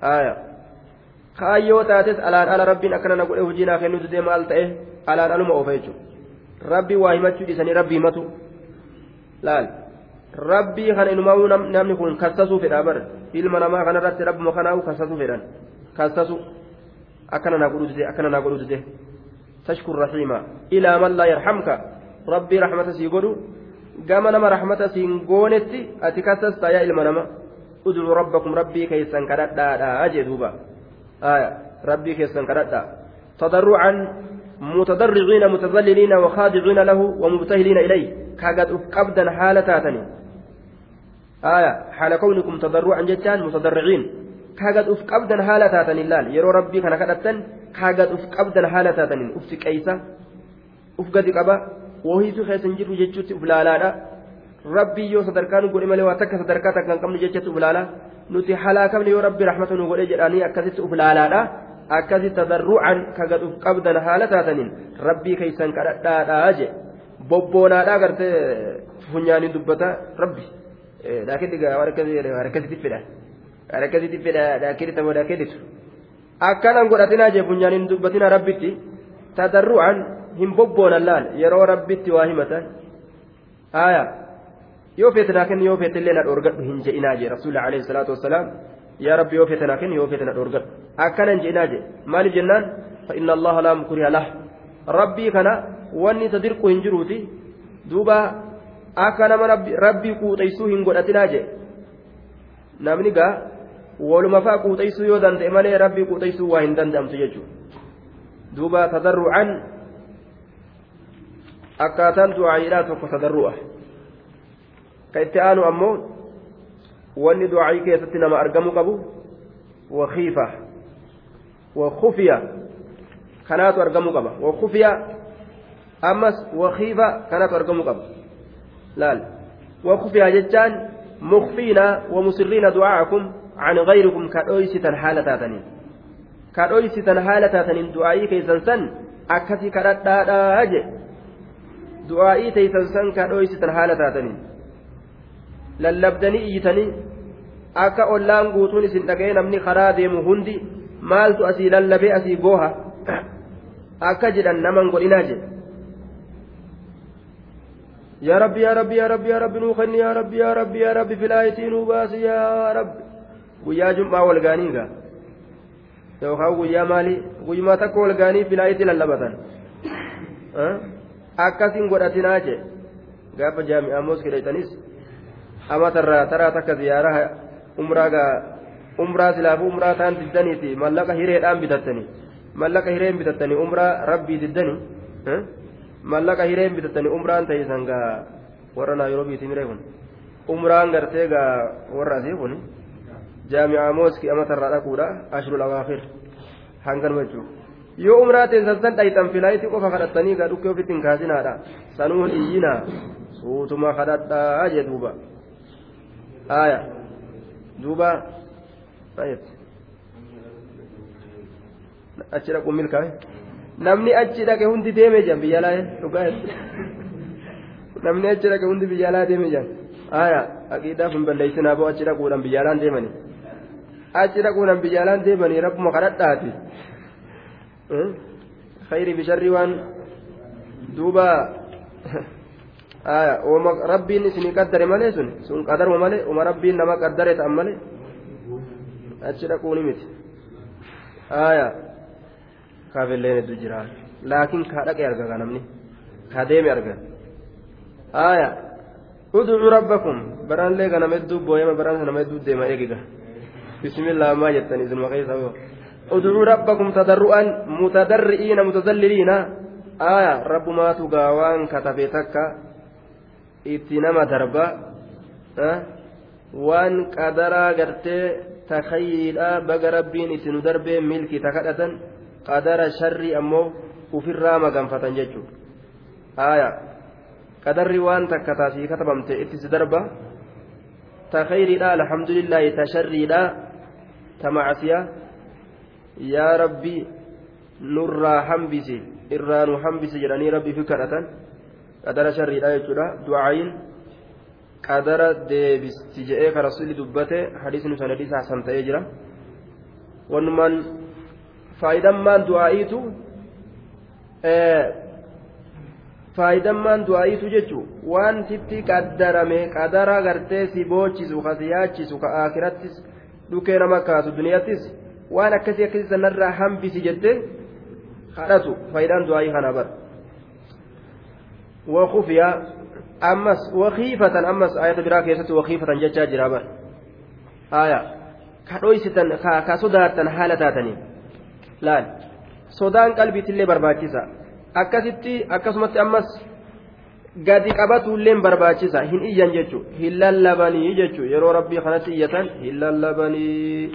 Haaya kaayyoo taates alaan ala rabbiin akkana na godhe hojii naa kennuutu deema al ta'e? Alaan aluma oofa jechuudha rabbii waa himachuu dhiisanii rabbii himatu laal. Rabbii kana inumaa'uu namni kun kassasuu fedhaa bar ilma namaa kanarratti rabbuma kanaa'u kassasuu fedhan كاسسو أكنا نقول دي أكنا نقول دي تشكر رحيما. إلى من لا يرحمك؟ ربي رحمة سيقولوا. قام نما رحمة سينقونتي أتكسس يا إلما نما. ادعوا ربكم ربي كيسا كردا أجدوبا آية. ربي كيسا كردا تضرعا متضرعين متذللين وخاضعين له ومبتهلين إليه. كاقد أفقبدا حالتاتني آية. حال كونكم تضرعا جتان متضرعين. Kaagad uf qabdan haala taataniin laal yeroo rabbii kana kadhattan kaagad uf qabdan haala taataniin uf siqeeysa uf gadi qaba wahiitu keessa hin jirru jechuutti uf laalaadha rabbii yoo sadarkaa nu godhe malee waa takka sadarkaa takka hin qabnu jechuutti uf laala nuti halaakamne yoo rabbii rahmata nu godhe jedhanii akkasitti uf laalaadha akkasitti tadarru'an kaagad uf qabdan haala taataniin rabbii keessan kadhadhaadhaa je bobboonaadhaa gartee funyaanii dubbata rabbi laakiin harkasitti fedha. akkasitti fedha daakirita moo daakiritu akkanan godhatinaa jee funyaan hin dubbatina rabbitti tadarru'an hin bobboonan laal yeroo rabbitti waa himatan haya yoo feete naa kenni yoo feete illee na dhoorgadhu hin je'inaa jee rasuulli alayhi salaatu wassalaam yaa rabbi yoo feete naa kenni yoo feete na dhoorgadhu akkanan je'inaa jee maaliif jennaan فإن الله لا مكره له ربي كان واني تدركو هنجروتي دوبا أكنا ربي ربي قوتيسو هنقودتنا جي namni gaa yoo danda'e malee rabbii quuxaysuu waa hin danda'amtu jechuudha duuba tadarru'an akkaataan du'aayiidhaa tokko tadarru'a ka itti aanu ammoo wanni du'aayii keessatti nama argamu qabu wakiifa wakufiya kanaatu argamu qaba wakufiya ammas wakiifa kanaatu argamu qaba laal wakufiya jechaan mukfiina wamusirriina du'aakum عن غيركم كأويسة حالة تاتنين. كأويسة حالة تاتنين دعائي كيسان سن أكسي كردا أجي. دعائي تيسان سن كأويسة حالة تاتنين. lallabdanii iyyitanii akka ollaan guutuun isin dhaga'ee namni karaa deemu hundi maaltu asii lallabee asii gooha akka jedhan naman godhinaa jedhe يا ربي يا ربي يا ربي يا ربي نوخني يا ربي يا ربي يا ربي في الآية نوباسي يا ربي. Guyyaa jum'aa wal gaanii gaa yookaan guyyaa maalii guyyumaa takka wal gaanii filaayitii lallabatan akkasiin godhatinaa jee gaafa jaami'aa moos hidhatanis ama tarraa taraa takka ziyaaraa umraa gaa umraa silaafuu umraa ta'an diddaniiti mallaqa hireedhaan bitattanii mallaqa hireen bitattanii umraa rabbii diddanii mallaqa hireen bitattanii umraan ta'isan gaa warra naayiroobiitii miree kun umraan gartee gaa warra asii kun dhaquudha ashirul awaakir hanganuma jechuudha yoo umraa teessan san dhayitan filaayitii qofa kadhattanii gaa dhukkee ofitti hin kaasinaadha sanuun iyyinaa suutuma kadhadhaa jee duuba aaya duuba achi dhaquun milkaa'e namni achi dhaqe hundi deeme jan biyya laa dhugaa namni achi dhaqe hundi biyya laa deeme jan aaya aqiidaaf hin balleessinaa boo achi dhaquudhaan biyya laan deemanii achi dhaquudhaan biyya laan deemanii rabbuma kadhadhaati khayri bisharri waan duuba aya oma rabbiin isinii qaddare malee sun sun qadaruma malee oma rabbiin nama qaddare ta'an malee achi dhaquuni miti aya kaafilleen hedduu jira laakiin kaa dhaqe arga ka namni kaa deeme arga aya udcuu rabbakum baraan ka nama hedduu booyama baraan nama hedduu deema eegiga bismillah ammaa jettan isinuma keessa yoo udcuu rabbakum tadarru'an mutadarri'iina mutazalliliina aya rabbumaatu gaawaan katabe takka itti nama darba waan qadaraa gartee takayyiidha baga rabbiin itti nu darbee milki ta kadhatan qadara sharrii ammoo ufirraa maganfatan jechuudha aya qadarri waan takka taasii katabamte itti si darba ta khayriidha alhamdulillaahi ta تمعسيا يا ربي نرى حنبسي إران حنبسي جلاني ربي فكرة قدر شري لا يجرى دعين قدر ديبستي جئيك رسول دبته حديث نسنديس حسن تيجرى ونمن فايدان مان دعائيتو faayidaan maan du'aayitu jechuun waan sitti qaddarame qadaraa gartee si boochisu ka si yaachisu ka akirattis dhukee nama kaasu duniyattis waan akkasii akkasii sanarraa hambisi jettee kadhatu faayidaan du'aa'ii kana bara wakufiya ammas wakiifatan ammas ayata biraa keessatti wakiifatan jechaa jira bara haya ka dhoysitan ka sodaattan haala taatanii laal sodaan qalbiitillee barbaachisa akkasitti akkasumatti ammas gadi qabatullee barbaachisa hin iyyan jechuun hin lallabanii jechuun yeroo rabbii kanatti iyyatan hin lallabanii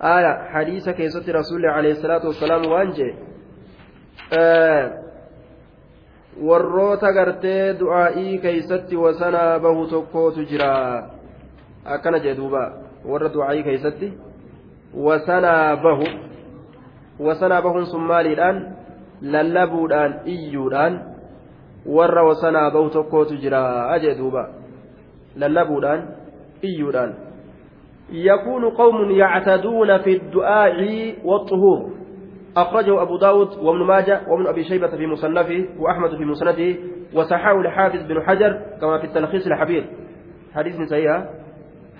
aya hadiisa keessatti rasuulli alayhi salaatu wassalaam waan jee warroota gartee du'aa'ii keeysatti wasanaa bahu tokkootu jira akkana jee duuba warra du'aa'ii keeysatti wasanaa bahu wasanaa bahuun sun maaliidhaan lallabuudhaan iyyuudhaan warra wasanaa bahu tokkootu jira jee duuba. Lallabuudhaan iyyuudhaan. يكون قوم يعتدون في الدعاء والطهور أخرجه أبو داود وابن ماجه وابن أبي شيبة في مصنفه وأحمد في مسنده وصححه الحافظ بن حجر كما في التلخيص الحبير حديث صحيح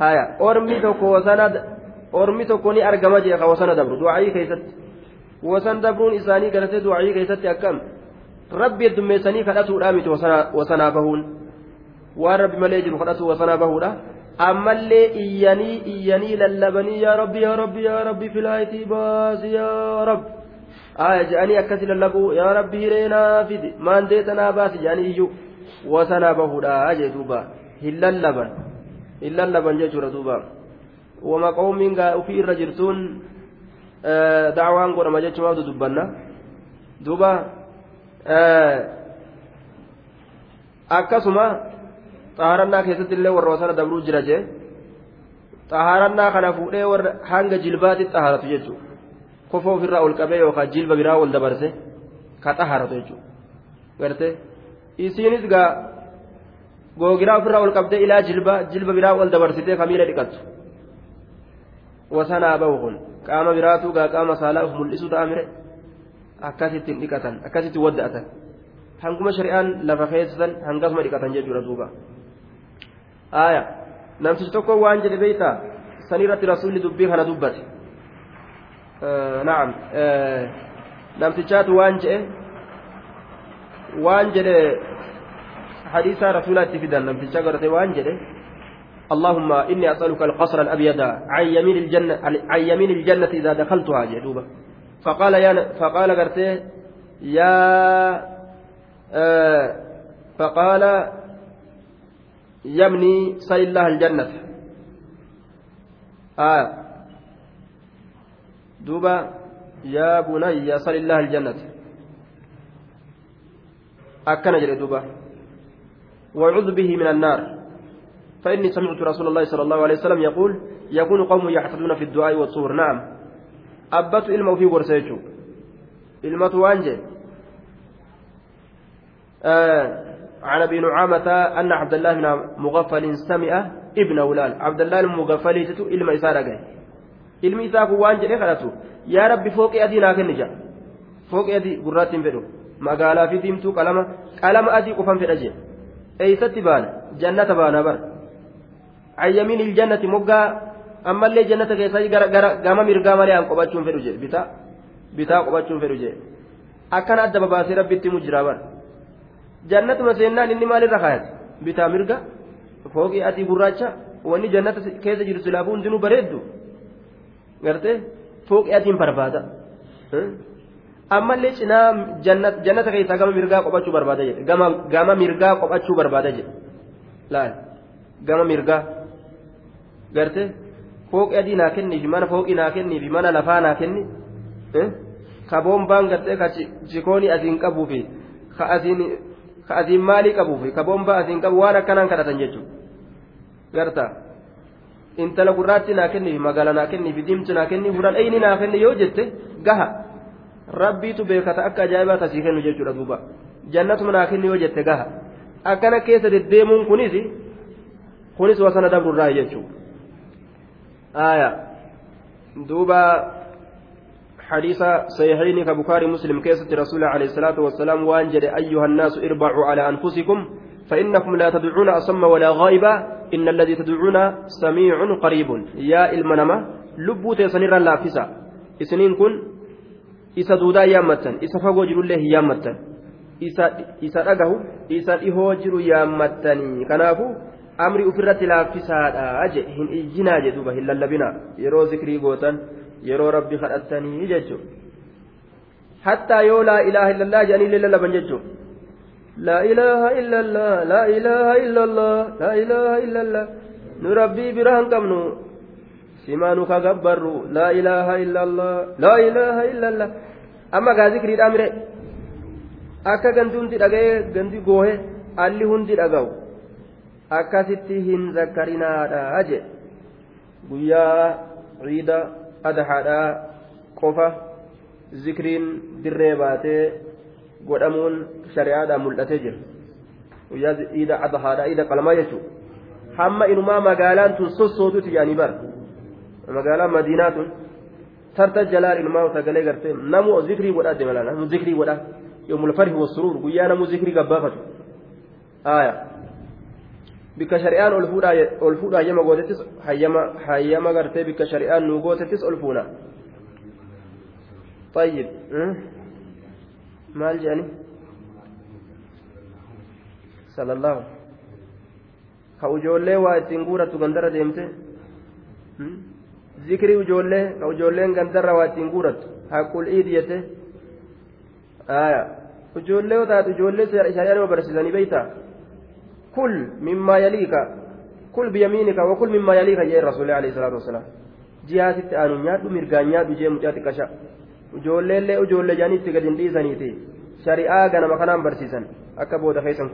هايا أرمي وسند أرمي توكو ني أرجما جيخا وسند دبر دعائي كيست وسند دبرون إساني قالت دعائي كيست أكم ربي الدميساني كالأتو رامت وسنا بهون ورب مليجر كالأتو وسنا بهون ammallee iyyanii iyyanii lallabanii yaa rabbi yaa rabbi yaa rabbi filaayitii baasi yaa rabbi aya je'anii akkasi lallabuu yaa rabbi hireenaa fidi maandeetanaa baasi je'anii iyyuu wasanaa bahuudha jee duuba hin lallaban hin lallaban jechuudha duuba wama qawmiin gaa ufii irra jirtuun dacwaan godhama jechumaaf dubbanna duuba akkasuma xaharannaa keessatti illee warra wasana dabruu jira jee xaharannaa kana fuudhee warra hanga jilbaatti xaharatu jechuudha kofa ofirraa ol qabee yookaan jilba biraa ol dabarse ka xaharatu jechuudha gartee isiinis gaa googiraa ofirraa ol qabdee ilaa jilba jilba biraa ol dabarsitee kamiila dhiqattu wasanaa bahu kun qaama biraatu gaa qaama saalaa of mul'isu ta'a mire akkasitti hin dhiqatan akkasitti wadda'atan hanguma shari'aan lafa keessan hangasuma dhiqatan jechuudha duuba. aya namtichi tokko waan jedhe beeyta san irratti rasuulli dubbii kana dubbate naam namtichaatu waan jedhe waan jedhe hadiisaa rasuulaa itti fidan namticha godhate waan jedhe اللهم إني أسألك القصر الأبيض عن يمين الجنة عن يمين الجنة إذا دخلتها جدوبة فقال يا فقال قرته يا آه فقال يمني سل الله الجنة. آه. دوبا يا بني سل الله الجنة. أكن جري دوبا. وعذ به من النار. فإني سمعت رسول الله صلى الله عليه وسلم يقول يكون قوم يحتدون في الدعاء والصور نعم. أبت إلمه في ورسيته إلمة وانجه آه عن ابي نعامة أن عبد الله بن مغفل سمع ابن ولال عبد الله المغفل جتو إلما إسارة جاي إلما إساك وانجه خلاتو يا رب فوق أدي ناكن نجا فوق أدي قرات فدو مقالا في ديمتو قلما قلما أدي قفن في الأجل أيست بان جنة بان بر عن يمين الجنة مقا أما اللي جنة كيساي قام مرقا مالي أن قباتشون فدو جي بتا بتا قباتشون فدو جي أكن أدب باسي ربي تمجرا بر jannatuma seennaan inni maalirra kaayate bitaa mirga fooqii adii gurraacha wanni jannata keessa jiru silaafuu hundinuu bareeddu gartee fooqii adiin barbaada ammallee cinaa jannata keessaa gama mirgaa qophachuu barbaada jedhe gama mirgaa qophachuu barbaada jedhe laal gama mirgaa gartee mana lafaa naa kenni ka boombaan gartee ka chikoonii asiin qabuufi ka asiin ka asiin maalii qabuuf ka bombaa asiin qabu waan akkanaan kadhatan jechuudha garta intala gurraatti naa kenniif magaala naa kenniif diimtu naa kenniif fuudhan eyni naa kenni yoo jette gaha rabbiitu beekata akka ajaa'ibaa tasii kennu jechuudha duuba jannatuma naa kenni yoo jette gaha akkana keessa deddeemuun kunis kunis wasana dabrurraa jechuudha aayaa duuba. حديث صحيحين كبخاري مسلم كيسة رسول عليه الصلاة والسلام وانجل أيها الناس اربعوا على أنفسكم فإنكم لا تدعون أصم ولا غائبا إن الذي تدعون سميع قريب. يا المنمة لبو تيسنير لافسا إسنين كن إسا دودا يامتا إسا فقو جلو الله يامتا إسا أقه إسا إهو جلو يامتني كنافو amri ofirratti laaffisaadha je hin ijjinaa je hin lallabinaa. Yeroo zikrii gootan yeroo rabbi kadhattanii jechuun. Hattaa yoo laa ilaaha illallah jedhanii lallaban jechuun. Laa ilaaha illallah laa ilaaha illallah laa ilaaha illallah. Nu rabbii biraa hin qabnu. Simaa nu kagabbarru. Laa ilaaha illallah laa ilaaha illallah. Amma gaa zikriidhaa mire? Akka hundi dhaga'ee gandi goohe alli hundi dhaga'u. Akkasitti hin zakkarinaadha jedhe guyyaa ciida adahaadhaa qofa zikriin dirree baatee godhamuun shari'aadhaan mul'atee jira guyyaa iida adahaadhaa iida qalmaa jechuudha hamma inumaa magaalaan tun sossootuuti yaanii bara magaalaan madiinaa tun tarta jalaan ilmaa sagalee gartee namu zikrii godhaa deemalaa namu zikrii godhaa yoomul farhi wasuruur guyyaa namu zikrii gabbaafatu aayaa. Bikka shari'aan ol fuudha hayyama gootettis hayyama gartee bikka shari'aan nu gootettis ol fuuna طيب maal jedhani sallallahu ka ujoollee waa ittiin guurattu gandarra deemte zikrii ujoollee ka ujoolleen gandarra waa ittiin guurattu haqqul iidi jette aya ujoollee yoo taate ujoollee shari'aan barsiisanii beeytaa كل مما يليك كل بيمينك وكل مما يليك يا الرسول عليه الصلاة والسلام. جهات أن نيادو مرغان نيادو جي مجاتي كشا ijoollee illee ijoollee jaaniitti gadi hin dhiisaniiti shari'aa ganama kanaan barsiisan akka booda keessan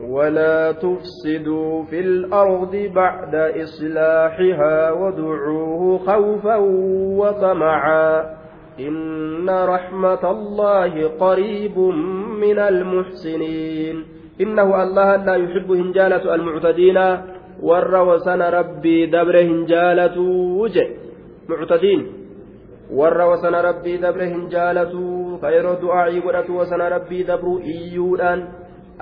ولا تفسدوا في الأرض بعد إصلاحها وادعوه خوفا وطمعا. إن رحمة الله قريب من المحسنين. إنه الله لا يحب هنجالة المعتدين. ور وسن ربي دبر هنجالة وجه. معتدين. ور وسن ربي دبر هنجالة خير دعائي ودت وسن ربي دبر إيودان.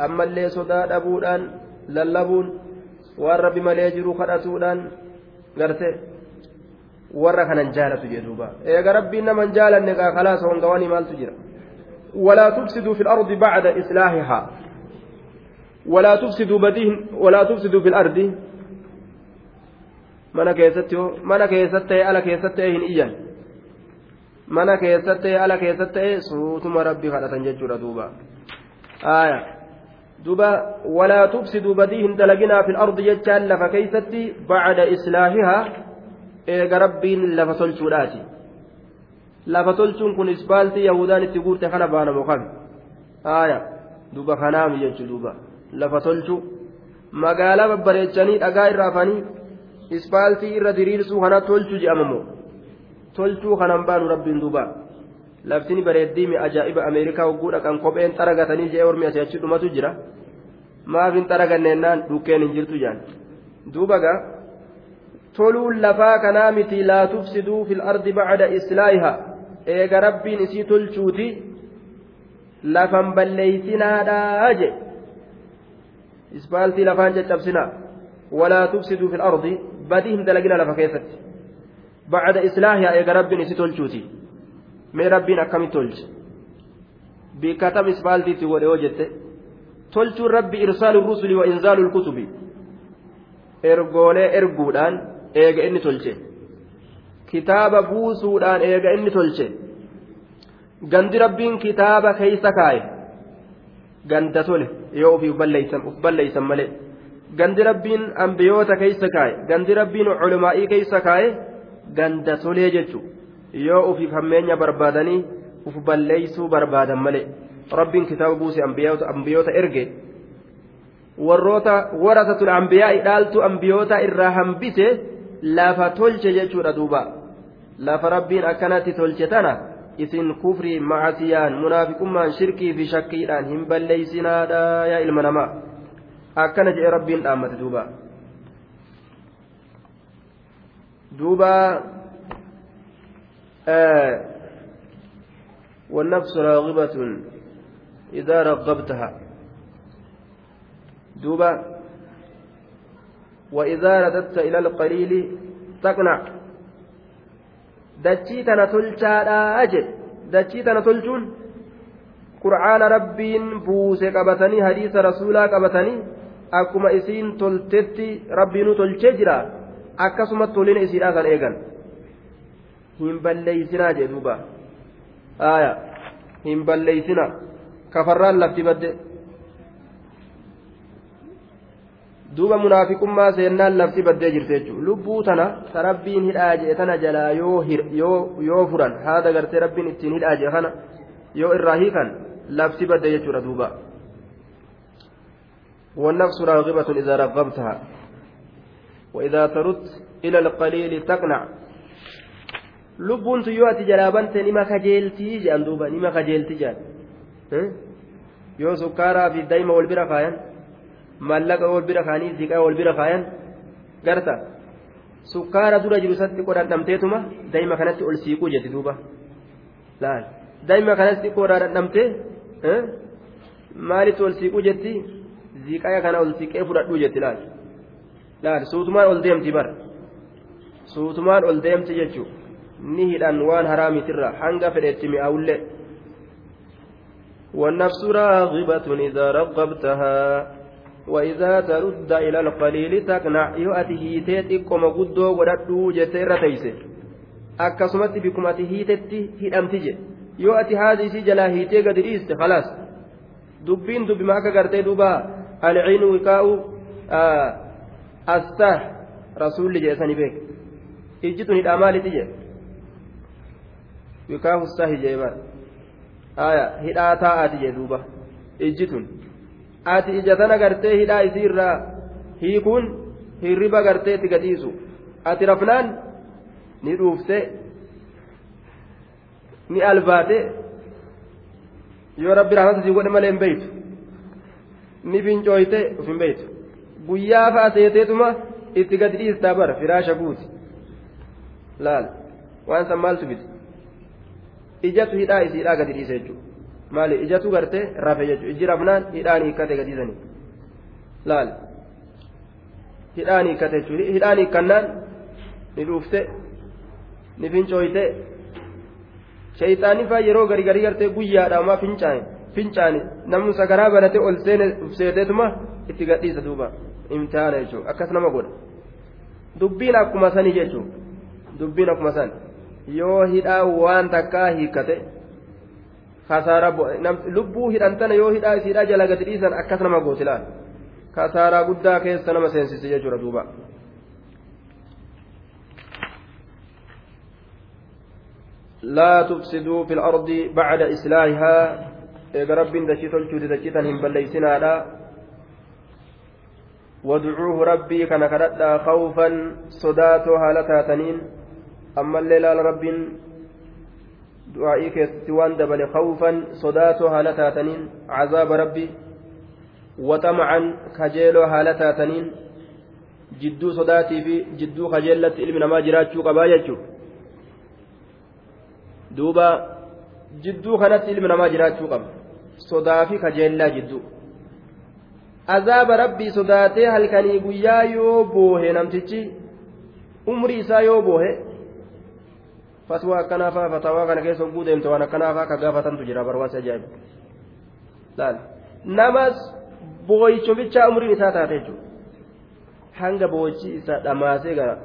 أما اللي صدا أبودان للبون. والرب مليجر خدتودان قرته warra kanan jaalatu jedhuuba eega rabbiin naman jaalanne kalaasa hongawanii maaltu jira ولا تفسدوا في الأرض بعد إصلاحها ولا تفسدوا بديه ولا تفسدوا في الأرض mana keessatti mana keessatti ala keessatti hin iyyan mana keessatti ta'e ala keessatti ta'e suutuma rabbi kadhatan jechuudha duuba aaya duuba walaa tufsiduu badii hin dalaginaa fil ardi jechaan lafa keeysatti bacda islaahihaa eega rabbiin lafa tolchuudhaati lafa tolchuun kun isbaaltii yahudaan itti guurte kana baanamu kan aaya duuba kanaami jechuu duuba lafa tolchuu magaalaa babbareechanii dhagaa irraa afanii ispaaltii irra diriirsuu kana tolchu je'amamoo tolchuu kanan baanu rabbiin duuba laftini bareeddiimi ajaa'iba ameerikaa hogguu dhaqan kopheen xaragatanii jee ormi asii achi dhumatu jira maaf hin xaraganneennaan dhukkeen hin jirtu jaan duuba gaa toluun lafaa kanaa miti laa tufsiduu fil ardi bacda islaa'ihaa eega rabbiin isii tolchuuti lafan balleeysinaadhaa je ispaaltii lafaan caccabsinaa walaa tufsiduu fil ardi badii hin dalagina lafa keessatti bacda islaahihaa eega rabbiin isi tolchuuti mee rabbiin akkamit tolche bikkatam ispaaltiitti godhe yoo jette tolchuun rabbi irsaalu rusuli wa inzaalu lkutubi ergoolee erguudhaan eega inni tolche kitaaba buusuudhaan eega inni tolche. Gandi rabbiin kitaaba keeysa kaaye ganda tole yoo ofii balleeysan malee. Gandi rabbiin ambiyoota keeysa kaaye gandi rabbiin culumaa'ii keeysa kaaye ganda tolee jechu. Yoo ufiif hammeenya barbaadanii uf balleeysuu barbaadan malee. Rabbiin kitaaba buuse ambiyoota erge. Warroota warasatul ambiyaa'i dhaaltu ambiyoota irraa hambise lafa tolche jechuudha duuba lafa rabbiin akkanatti tolche tana isin kufrii macasiyaan munaafiqummaan shirkii fi shakkiidhaan hin balleeysinaadha yaa ilma namaa akkana jedhe rabbiin dhaammate duuba duuba والنفس راغبة إذا رغبتها دوبا وإذا رددت إلى القليل تقنع dachii tana tolchaadhaa jedhe dachii tana tolchuun qur'aana rabbiin buuse qabatanii hadiisa rasuulaa qabatanii akkuma isiin toltetti rabbiinuu tolchee jira akkasuma tolina isiidhaa kan eegan hin balleeysinaa jee duuba hin balleeysina kafarraan lafti badde duuba munaafiqummaa seennaan lafti baddee jirte jechuudha lubbuu tana ta rabbiin hidhaa jee tana jalaa yoo furan haada gartee rabbiin ittiin hidhaa jee kana yoo irraa hiikan lafti badde jechuudha duuba والنفس راغبة إذا رغبتها وإذا ترد إلى القليل تقنع ati jalaabante nima kajeeltii jedhan duuba nima kajeelti jedhan yoo sukkaaraa fi daa'ima wal bira kaayan maallaqa wal bira kaanii ziqaa wal bira kaayan garta sukkaara dura jiru satti qodhaan dhamteetuma daa'ima kanatti ol siiquu jetti duuba laal daa'ima kanatti qodhaan dhamtee maalitti ol siiquu jetti ziqaa kana ol siiqee fudhadhuu jetti laal laal suutumaan ol deemti bara suutumaan ol deemti jechuudha. ni hidhan waan haraamitirra hanga fedhetti mi'aawullee والنفس راغبة إذا رغبتها وإذا ترد إلى القليل تقنع. يؤتي هيتيت إكما قدو وددو جتير تيسي أكسمت بكم أتي هيتت هدمتج يؤتي هذه سجلا هيتي قد ريست خلاص. دبين دب معك قرتي دبا العين وكاء آه. أستاه رسول جيساني بيك. إجتني الأمال تجي. jeeban aya hidhaa taa'aati jee duuba ijji tun ati ija tana gartee hidhaa isii irraa hiikuun hirriba gartee itti gadhiisu ati rafnaan ni dhuufte ni albaate yoo rabbi rahmata sii godhe malee hin beeytu ni fincooyte uf hin beeytu guyyaa fa'a seeteetuma itti gadi dhiistaa bara firaasha guuti. Laal waan san maaltu biti ijatu hidhaa isiidhaa gadi dhiise jechuudha maali ijatu gartee rafe jechuudha ijji rafnaan hidhaan hiikkate gadiisanii laal hidhaan hiikkate jechuudha hidhaan hiikkannaan ni dhuufte ni fincooyte shayxaanni faa yeroo gari garii gartee guyyaadha ammaa fincaane fincaane namni sagaraa banatee ol seene seeteetuma itti gadhiisa duuba imtihaana jechuudha akkas nama godha dubbiin akkuma sanii jechuudha dubbiin akkuma sanii. yoo hidhaa waan takkaa hiikkate kasaaraa lubbuu hidhantana yoo hidhaa isiidhaa jala gadi dhiisan akkas nama gootilaan kasaaraa guddaa keessa nama seensise jechuudha duuba. لا تفسدوا في الأرض بعد إصلاحها رب دشيت الجود دشيتا هم بليسنا لا وادعوه ربي كان كردا خوفا صداتو هالتا تنين أما الليلة رب du'aa'ii keessatti waan dabale khawfan sodaatoo haala taataniin cazaaba rabbi. Waxamacan kajeeloo haala taataniin jidduu sodaatii fi jidduu kajeellatti ilmi namaa jiraachuu qabaa jechuudha. Duuba jidduu kanatti ilmi namaa jiraachuu qaba. Sodaa fi kajeellaa jidduu. Azaaba rabbii sodaatee halkanii guyyaa yoo boohe namtichi umrii isaa yoo boohe fatwaa akkanaafaa fatawaa kana keessa hogguu deemte waan akkanaafaa ka gaafatantu jira barwaasi ajaa'iba laal namas booyicho bichaa umriin isaa taate jechuudha hanga boochi isa dhamaasee gara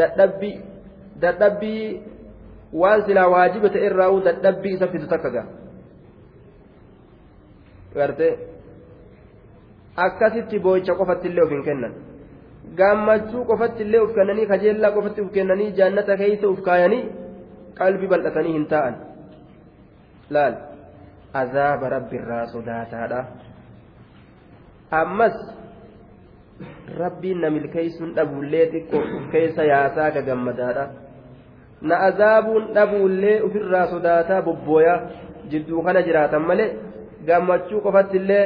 dadhabbii dadhabbii waan silaa waajiba ta'e irraa dadhabbii isa fidu takka gaa gartee akkasitti boo'icha qofatti illee of hin kennan gammachuu qofatti illee of kennanii kajeellaa qofatti of kennanii jaannata keeysa of kaayanii qalbii bal'atanii hin taa'an laal? Azaaba rabbiirraa sodaataadha. Ammas rabbiin na milkeeysuun dhabuullee xiqqoo of keessa yaasaa ka gammadaadha. Na azaabuun dhabuullee ofirraa sodaataa bobbooyaa jidduu kana jiraatan malee gammachuu qofatti illee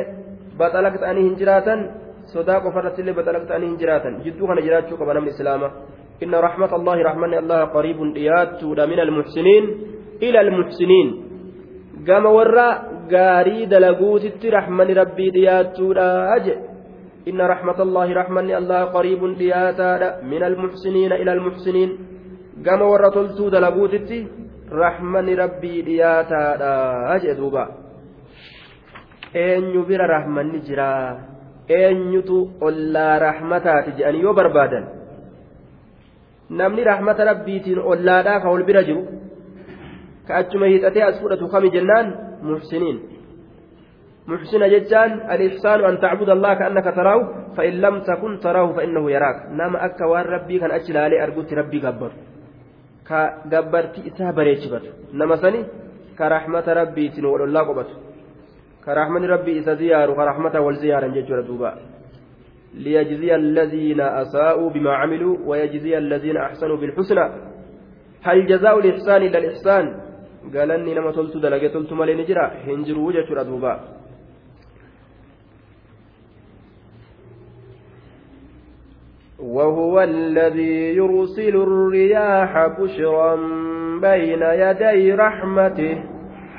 baxalaq ta'anii hin jiraatan sodaa qofarratti illee baxalaq ta'anii hin jiraatan jidduu kana jiraachuu qaba namni islaama inna raxmata allahi raxmanni allaha qariibun dhiyaattuudha min almuxsiniin ila almuxsiniin gama warra gaarii dalaguutitti raxmani rabbii dhiyaattuudha jedhe إن رحمة الله رحمن الله قريب دياتا من المحسنين إلى المحسنين قام ورطلتو دلقوتتي رحمن ربي دياتا أجدوبا eenyu bira rahmanni jira eenyutu ollaa rahmataati jedhanii yoo barbaadan namni rahmata rabbiitiin ollaadhaa ka ol bira jiru ka achuma hiixatee as fudhatu kami jennaan muxsiniin محسن ججان الإحسان أن تعبد الله كأنك تراه فإن لم تكن تراه فإنه يراك نام أكا وان ربي كان أجل عليه أرجوت ربي جبر كجبرتي إسها بريتشبت نما سني كرحمة ربي تنور الله قبت كرحمة ربي إذا زيار كرحمة والزيار ججر دوبا ليجزي الذين أساءوا بما عملوا ويجزي الذين أحسنوا بالحسنى. هل جزاء الإحسان إلا الإحسان؟ قال أني لما تلت دلقة تلت مالي نجرا. هنجروا ججر دوبا وهو الذي يرسل الرياح بشرا بين يدي رحمته.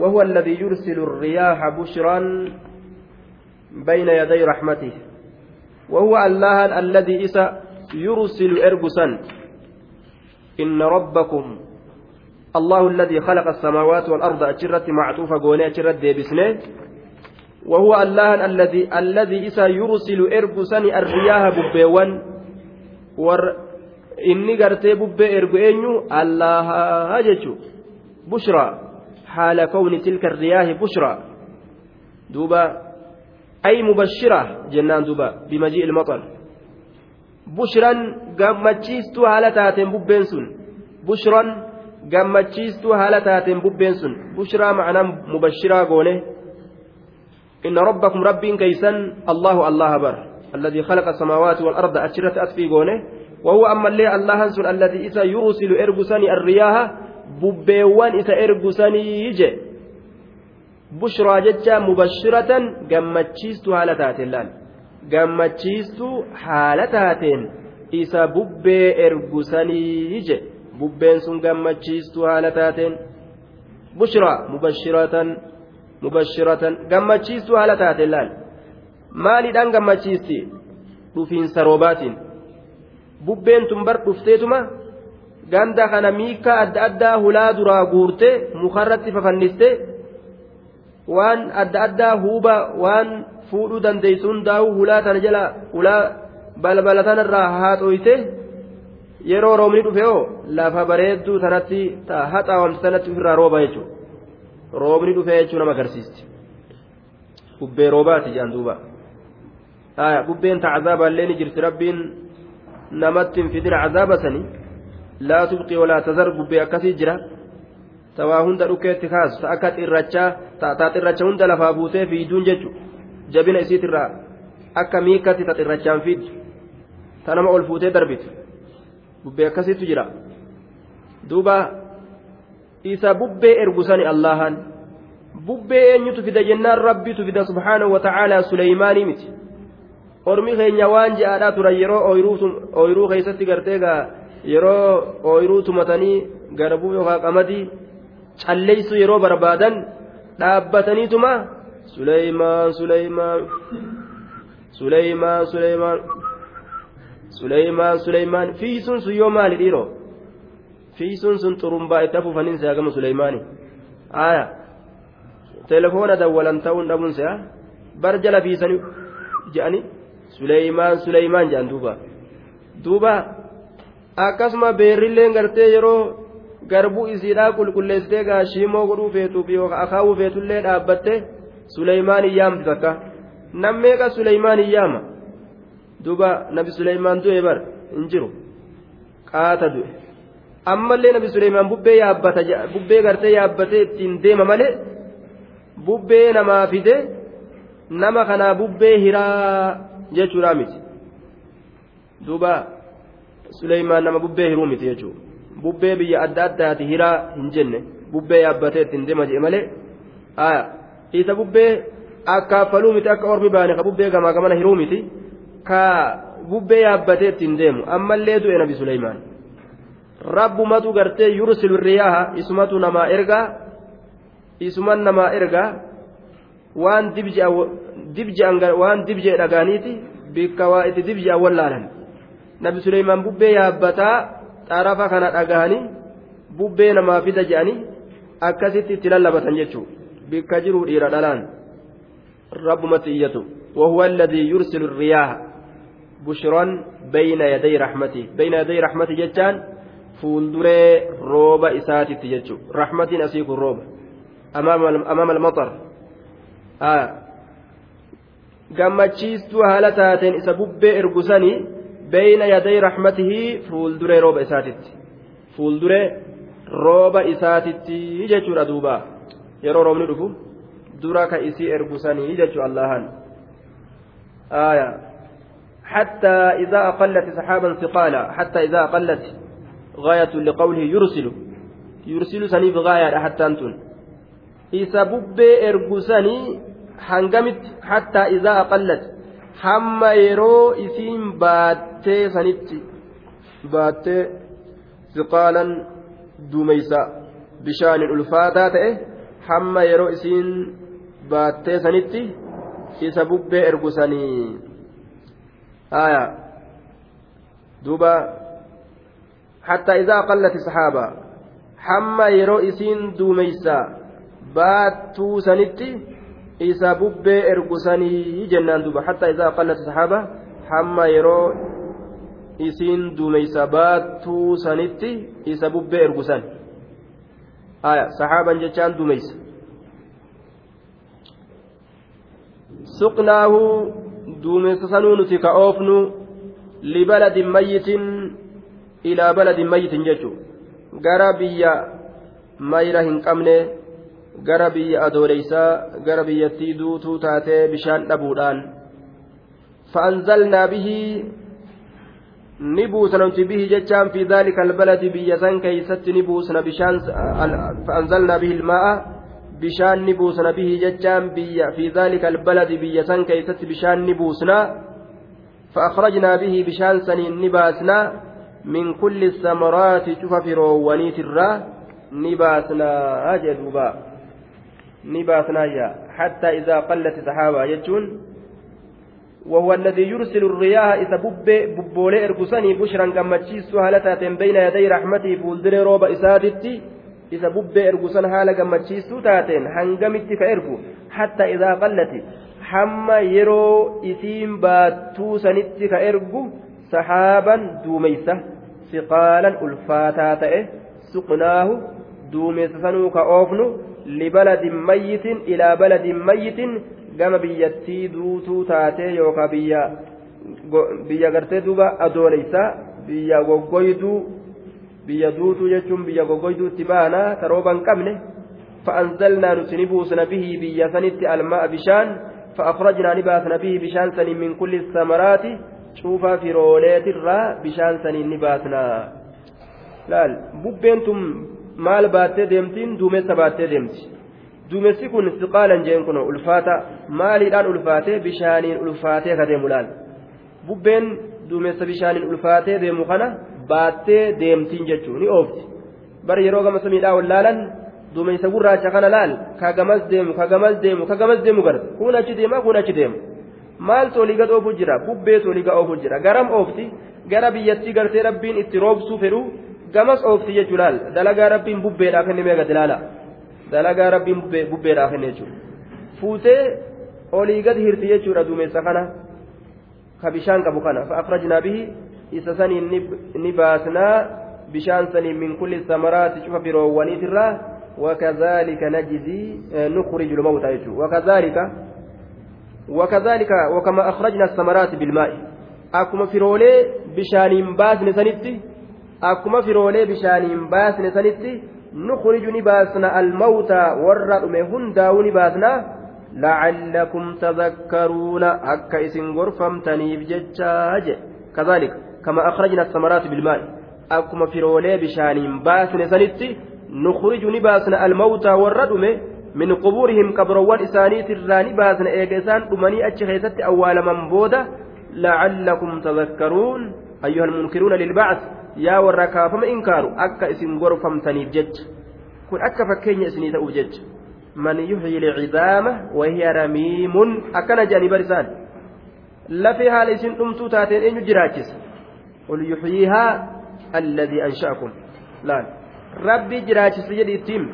وهو الذي يرسل الرياح بشرا بين يدي رحمته. وهو الله الذي إسى يرسل إرجسا إن ربكم الله الذي خلق السماوات والأرض أجرت معطوفة قوني أجرت ديبسنه وهو الله الذي الذي إسى يرسل إرجسا الرياح ببيوان. ور inni gartee bubbee ergu eenyu allaha jechu bushraa duuba ay mubashira jennaan duuba bimajii ilmaxar bushran gammachiistuu haala taateen bubbeen sun bushran gammachiistuu haala taateen bubbeen sun bushraa macnaa mubashiraa goone inna rabbakum rabbiin keeysan allahu allaha bar الذي خلق السماوات والأرض أشرت أسفيقونه وهو أما اللي الله الذي إسا يرسل إرقسني الرياح bubbeewwan isa ergusanii je bushraa jecha mubashiratan gammachiistu haala taateen laal? Gammachiistuu haala taateen isa bubbee ergusanii je bubbeen sun gammachiistu haala taateen. Bushraa mubashiratan mubashiratan gammachiistuu haala taateen laal? Maaliidhaan gammachiisti? Dhufiinsa roobaatiin. Bubbeen tun bar dhufteetuma. Ganda kana miika adda addaa hulaa duraa guurtee mukarratti fafanniste waan adda addaa huuba waan fuudhuu dandeessuun daawuu hulaa tana jala hulaa balbala tanarraa haxooyte yeroo roobni dhufe oo lafa bareedduu tanatti haxaawamte tanatti ofirraa rooba jechuudha roobni dhufe jechuu nama agarsiisti bubbee roobaati jedhan duuba bubbeen tacazaabaallee ni jirti rabbiin namatti hin fidin cazaaba sanii. Tubqii walaa tazar bubbee akkasii jira tawaa hunda dhukeetti kaasu ta akka xirrachaa taa xirracha hunda lafaa buutee fiiduun jechu jabina isiitirraa akka miikatti ta xirrachaan fiiddu ta nama ol fuutee darbitu bubbee akkasiitu jira duuba isa bubbee eenyutu fida jennaan rabbitu fida subhaanahu wata'aalaa suleymaanii miti ormi keenya waan je'aadhaa turan yeroo ooyiruu keeysatti gartee gaa yeroo ooyiruu tumatanii garbuu yookaan qamadii calleessu yeroo barbaadan dhaabbataniituma suleymaan suleymaan suleymaan suleymaan suleymaan suleymaan fiisuun sun yoo maali dhiiroo fiisuun sun xurumbaa itti afuufaniin se'agamu suleymaani aayaa telefoona dawwalan ta'uun dhabuun se'a bar jala fiisanii je'anii suleymaan suleymaan jedhan duuba duuba. Akkasuma beerrilleen gartee yeroo garbuu isiidhaa qulqulleessitee gaashiimoo godhuu feetuuf yookaan akaawuu feetullee dhaabbatte suleymaan iyyaamti takka nammeeqa suleymaan iyyaama duuba nabi suleymaan du'e bar hin jiru qaata du'e ammallee nabi suleymaan bubbee yaabbata bubbee gartee yaabbatee ittiin deema malee bubbee namaa fide nama kanaa bubbee hiraa jechuudha miti duuba. Suleymaan nama bubbee hiruu miti jechuudha. Bubbee biyya adda addaati hiraa hin jenne. Bubbee yaabbatee ittiin deema jee malee isa bubbee akkaafaluu miti akka ormi baane ka bubbee gamaa gamana hiruu miti ka bubbee yaabbatee ittiin deemu. Ammallee du'e nabi suleymaan rabbumatu gartee yursilu riyaaha isumatu namaa ergaa isuman namaa ergaa waan dibje'an waan dibjee dhagaaniiti bikka waa itti dibje'an wallaalan nabi suleymaan bubbee yaabbataa xarafa kana dhagahanii bubbee namaa fida je'anii akkasitti itti lallabatan jechuudha bikka jiru dhiira dhalaan rabbumatti iyyatu وهو الذي يرسل الرياح بشرا بين يدي رحمته بين يدي رحمته جتان فولدري روبا إساتي تجتشو رحمة أسيك الروبا أمام أمام المطر آه gammachiistuu haala taateen isa bubbee بين يدي رحمته فولدري روب إساتت فولدري روب إساتت يجتشو ردوبا يرو رومني رفو درا كإسي إرقساني يجتشو اللهان. آية. حتى إذا أقلت سحابا ثقالا. حتى إذا أقلت غاية لقوله يرسل. يرسل سنيف غاية حتى أنتن إذا بب حنقمت حتى إذا أقلت. Hamma yeroo isiin baattee sanitti baattee siqaalan duumeysa bishaanin ulfaataa ta'e hamma yeroo isiin baattee sanitti isa bubbee ergusanii aya duuba حتى إذا قلت السحابة حما يرو إسين دوميسا باتو سنتي isa bubbee ergusanii jennaan duuba. Hatta isaa qallati saxaaba hamma yeroo isiin duumeysa baattuu sanitti isa bubbee ergusan aya saxaaban jechaan duumeysa. Suqnaahu duumessa sanuu nuti ka oofnu libaladin mayyitin ilaa baladin mayyitin jechu gara biyya mayra hin qabne gara biyya adooleysaa gara biyyattii duutuu taatee bishaan dhabuudhaan fa'anzalnaa bihii ni buusna nuti bihi jechaan fi daalika albaladi biyya san keeysatti ni buusna bishaan fa'anzalnaa bihi ilmaa'a bishaan ni buusna bihi jechaan biyya fi daalika albaladi biyya san keeysatti bishaan ni buusna فأخرجنا به بشان سنين نباسنا من كل الثمرات شوف فروونيت الرا نباسنا أجدوبا نباسنا يا حتى إذا قلت سحابة يجون وهو الذي يرسل الرياح إذا بب ببولي إرقسني بشرا قمتشيس هالتات بين يدي رحمته فولدر روب إسادتي إذا بب إرقسن هالا قمتشيس تاتين هنقمت كإرقو حتى إذا قلت حما يرو إسيم باتو سنت كإرقو سحابا دوميسة ثقالا ألفاتا تأه سقناه دوميسة سنوك أوفنو لبلد ميت إلى بلد ميت biyyattii duutuu taatee yookaan biyya biyya gartee duuba adooleysa biyya goggoyduu biyya duutuu jechuun biyya goggoyduutti baanaa tarooba hin qabne فأنزلنا نتنبوسنا به بيا سنت الماء بشان فأخرجنا نباسنا به بشان سن من كل الثمرات شوف في روليت الرا بشان سن نباسنا لا ببينتم maal baattee deemtiin? Duumessa baattee deemti. Duumessi kun siqaalan jeen kun ulfaata. Maaliidhaan ulfaatee? Bishaaniin ulfaatee ka deemu laal? Bubbeen duumessa bishaaniin ulfaatee deemu kana baattee deemtiin jechuun ni oofti. Bari yeroo gama samiidhaa wallaalan duumessa gurraacha kana laal? Kagamas deemu kagamas deemu ka deemu garta. Kun achi deema kun achi deema. Maaltu olii gad oofu jira? Bubbee olii gad oofu jira. Garam oofti. Gara biyyattii gartee rabbiin itti roobsuu fedhu. Gamas oofti jechuu laal dalagaa rabbiin bubbeedhaa kennimee gad ilaala. dalagaa rabbiin bubbeedhaa kenne jechuudha fuutee olii gad hirti jechuudha duumessa kana ka bishaan qabu kana fa'afrajnaa bihi isa saniin ni baasnaa bishaan saniin min kulli samaraati cufa firoowwaniitirraa وكذلك نجزي نخرج الموتى وكذلك وكذلك وكما أخرجنا الثمرات بالماء أكما فرولي بشان باس نسنتي أكما فرولي بشان باس نسنتي نخرج نباسنا الموتى ورد هندا نباسنا لعلكم تذكرون أكا إسن غرفم تنيف ججاج كذلك كما أخرجنا الثمرات بالماء أكما فرولي بشانين باسن سنتي نخرج نباسنا الموتى ورد من قبورهم كبروان إسانيت الراني باسنا إيجاسان أمني أتشخيست أول من بودا لعلكم تذكرون أيها المنكرون للبعث yaa warra kaafama inkaaru akka isin gorfamtaniif jecha. Kun akka fakkeenya isinii ta'uuf jecha. Man yuxyi licidaama wahiya ramiimun akkana jedhanii barisaan lafee haala isin dhumtuu taateen eenyu jiraachisa? Qul yuxyiihaa alladii ansha'akum. Laal. Rabbi jiraachisa jedhi ittiin.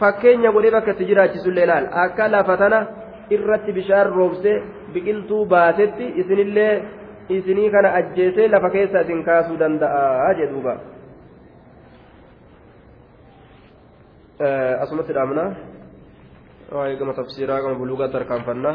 Fakkeenya godhee bakka itti jiraachisullee laal. Akka lafa tana irratti bishaan roobsee biqiltuu baasetti isinillee isinii kana ajjeesee lafa keessa isin kaasuu danda'a jedhuuba asumatti dhaabna gama tafsiiraa gama buluugaa tarkaanfannaa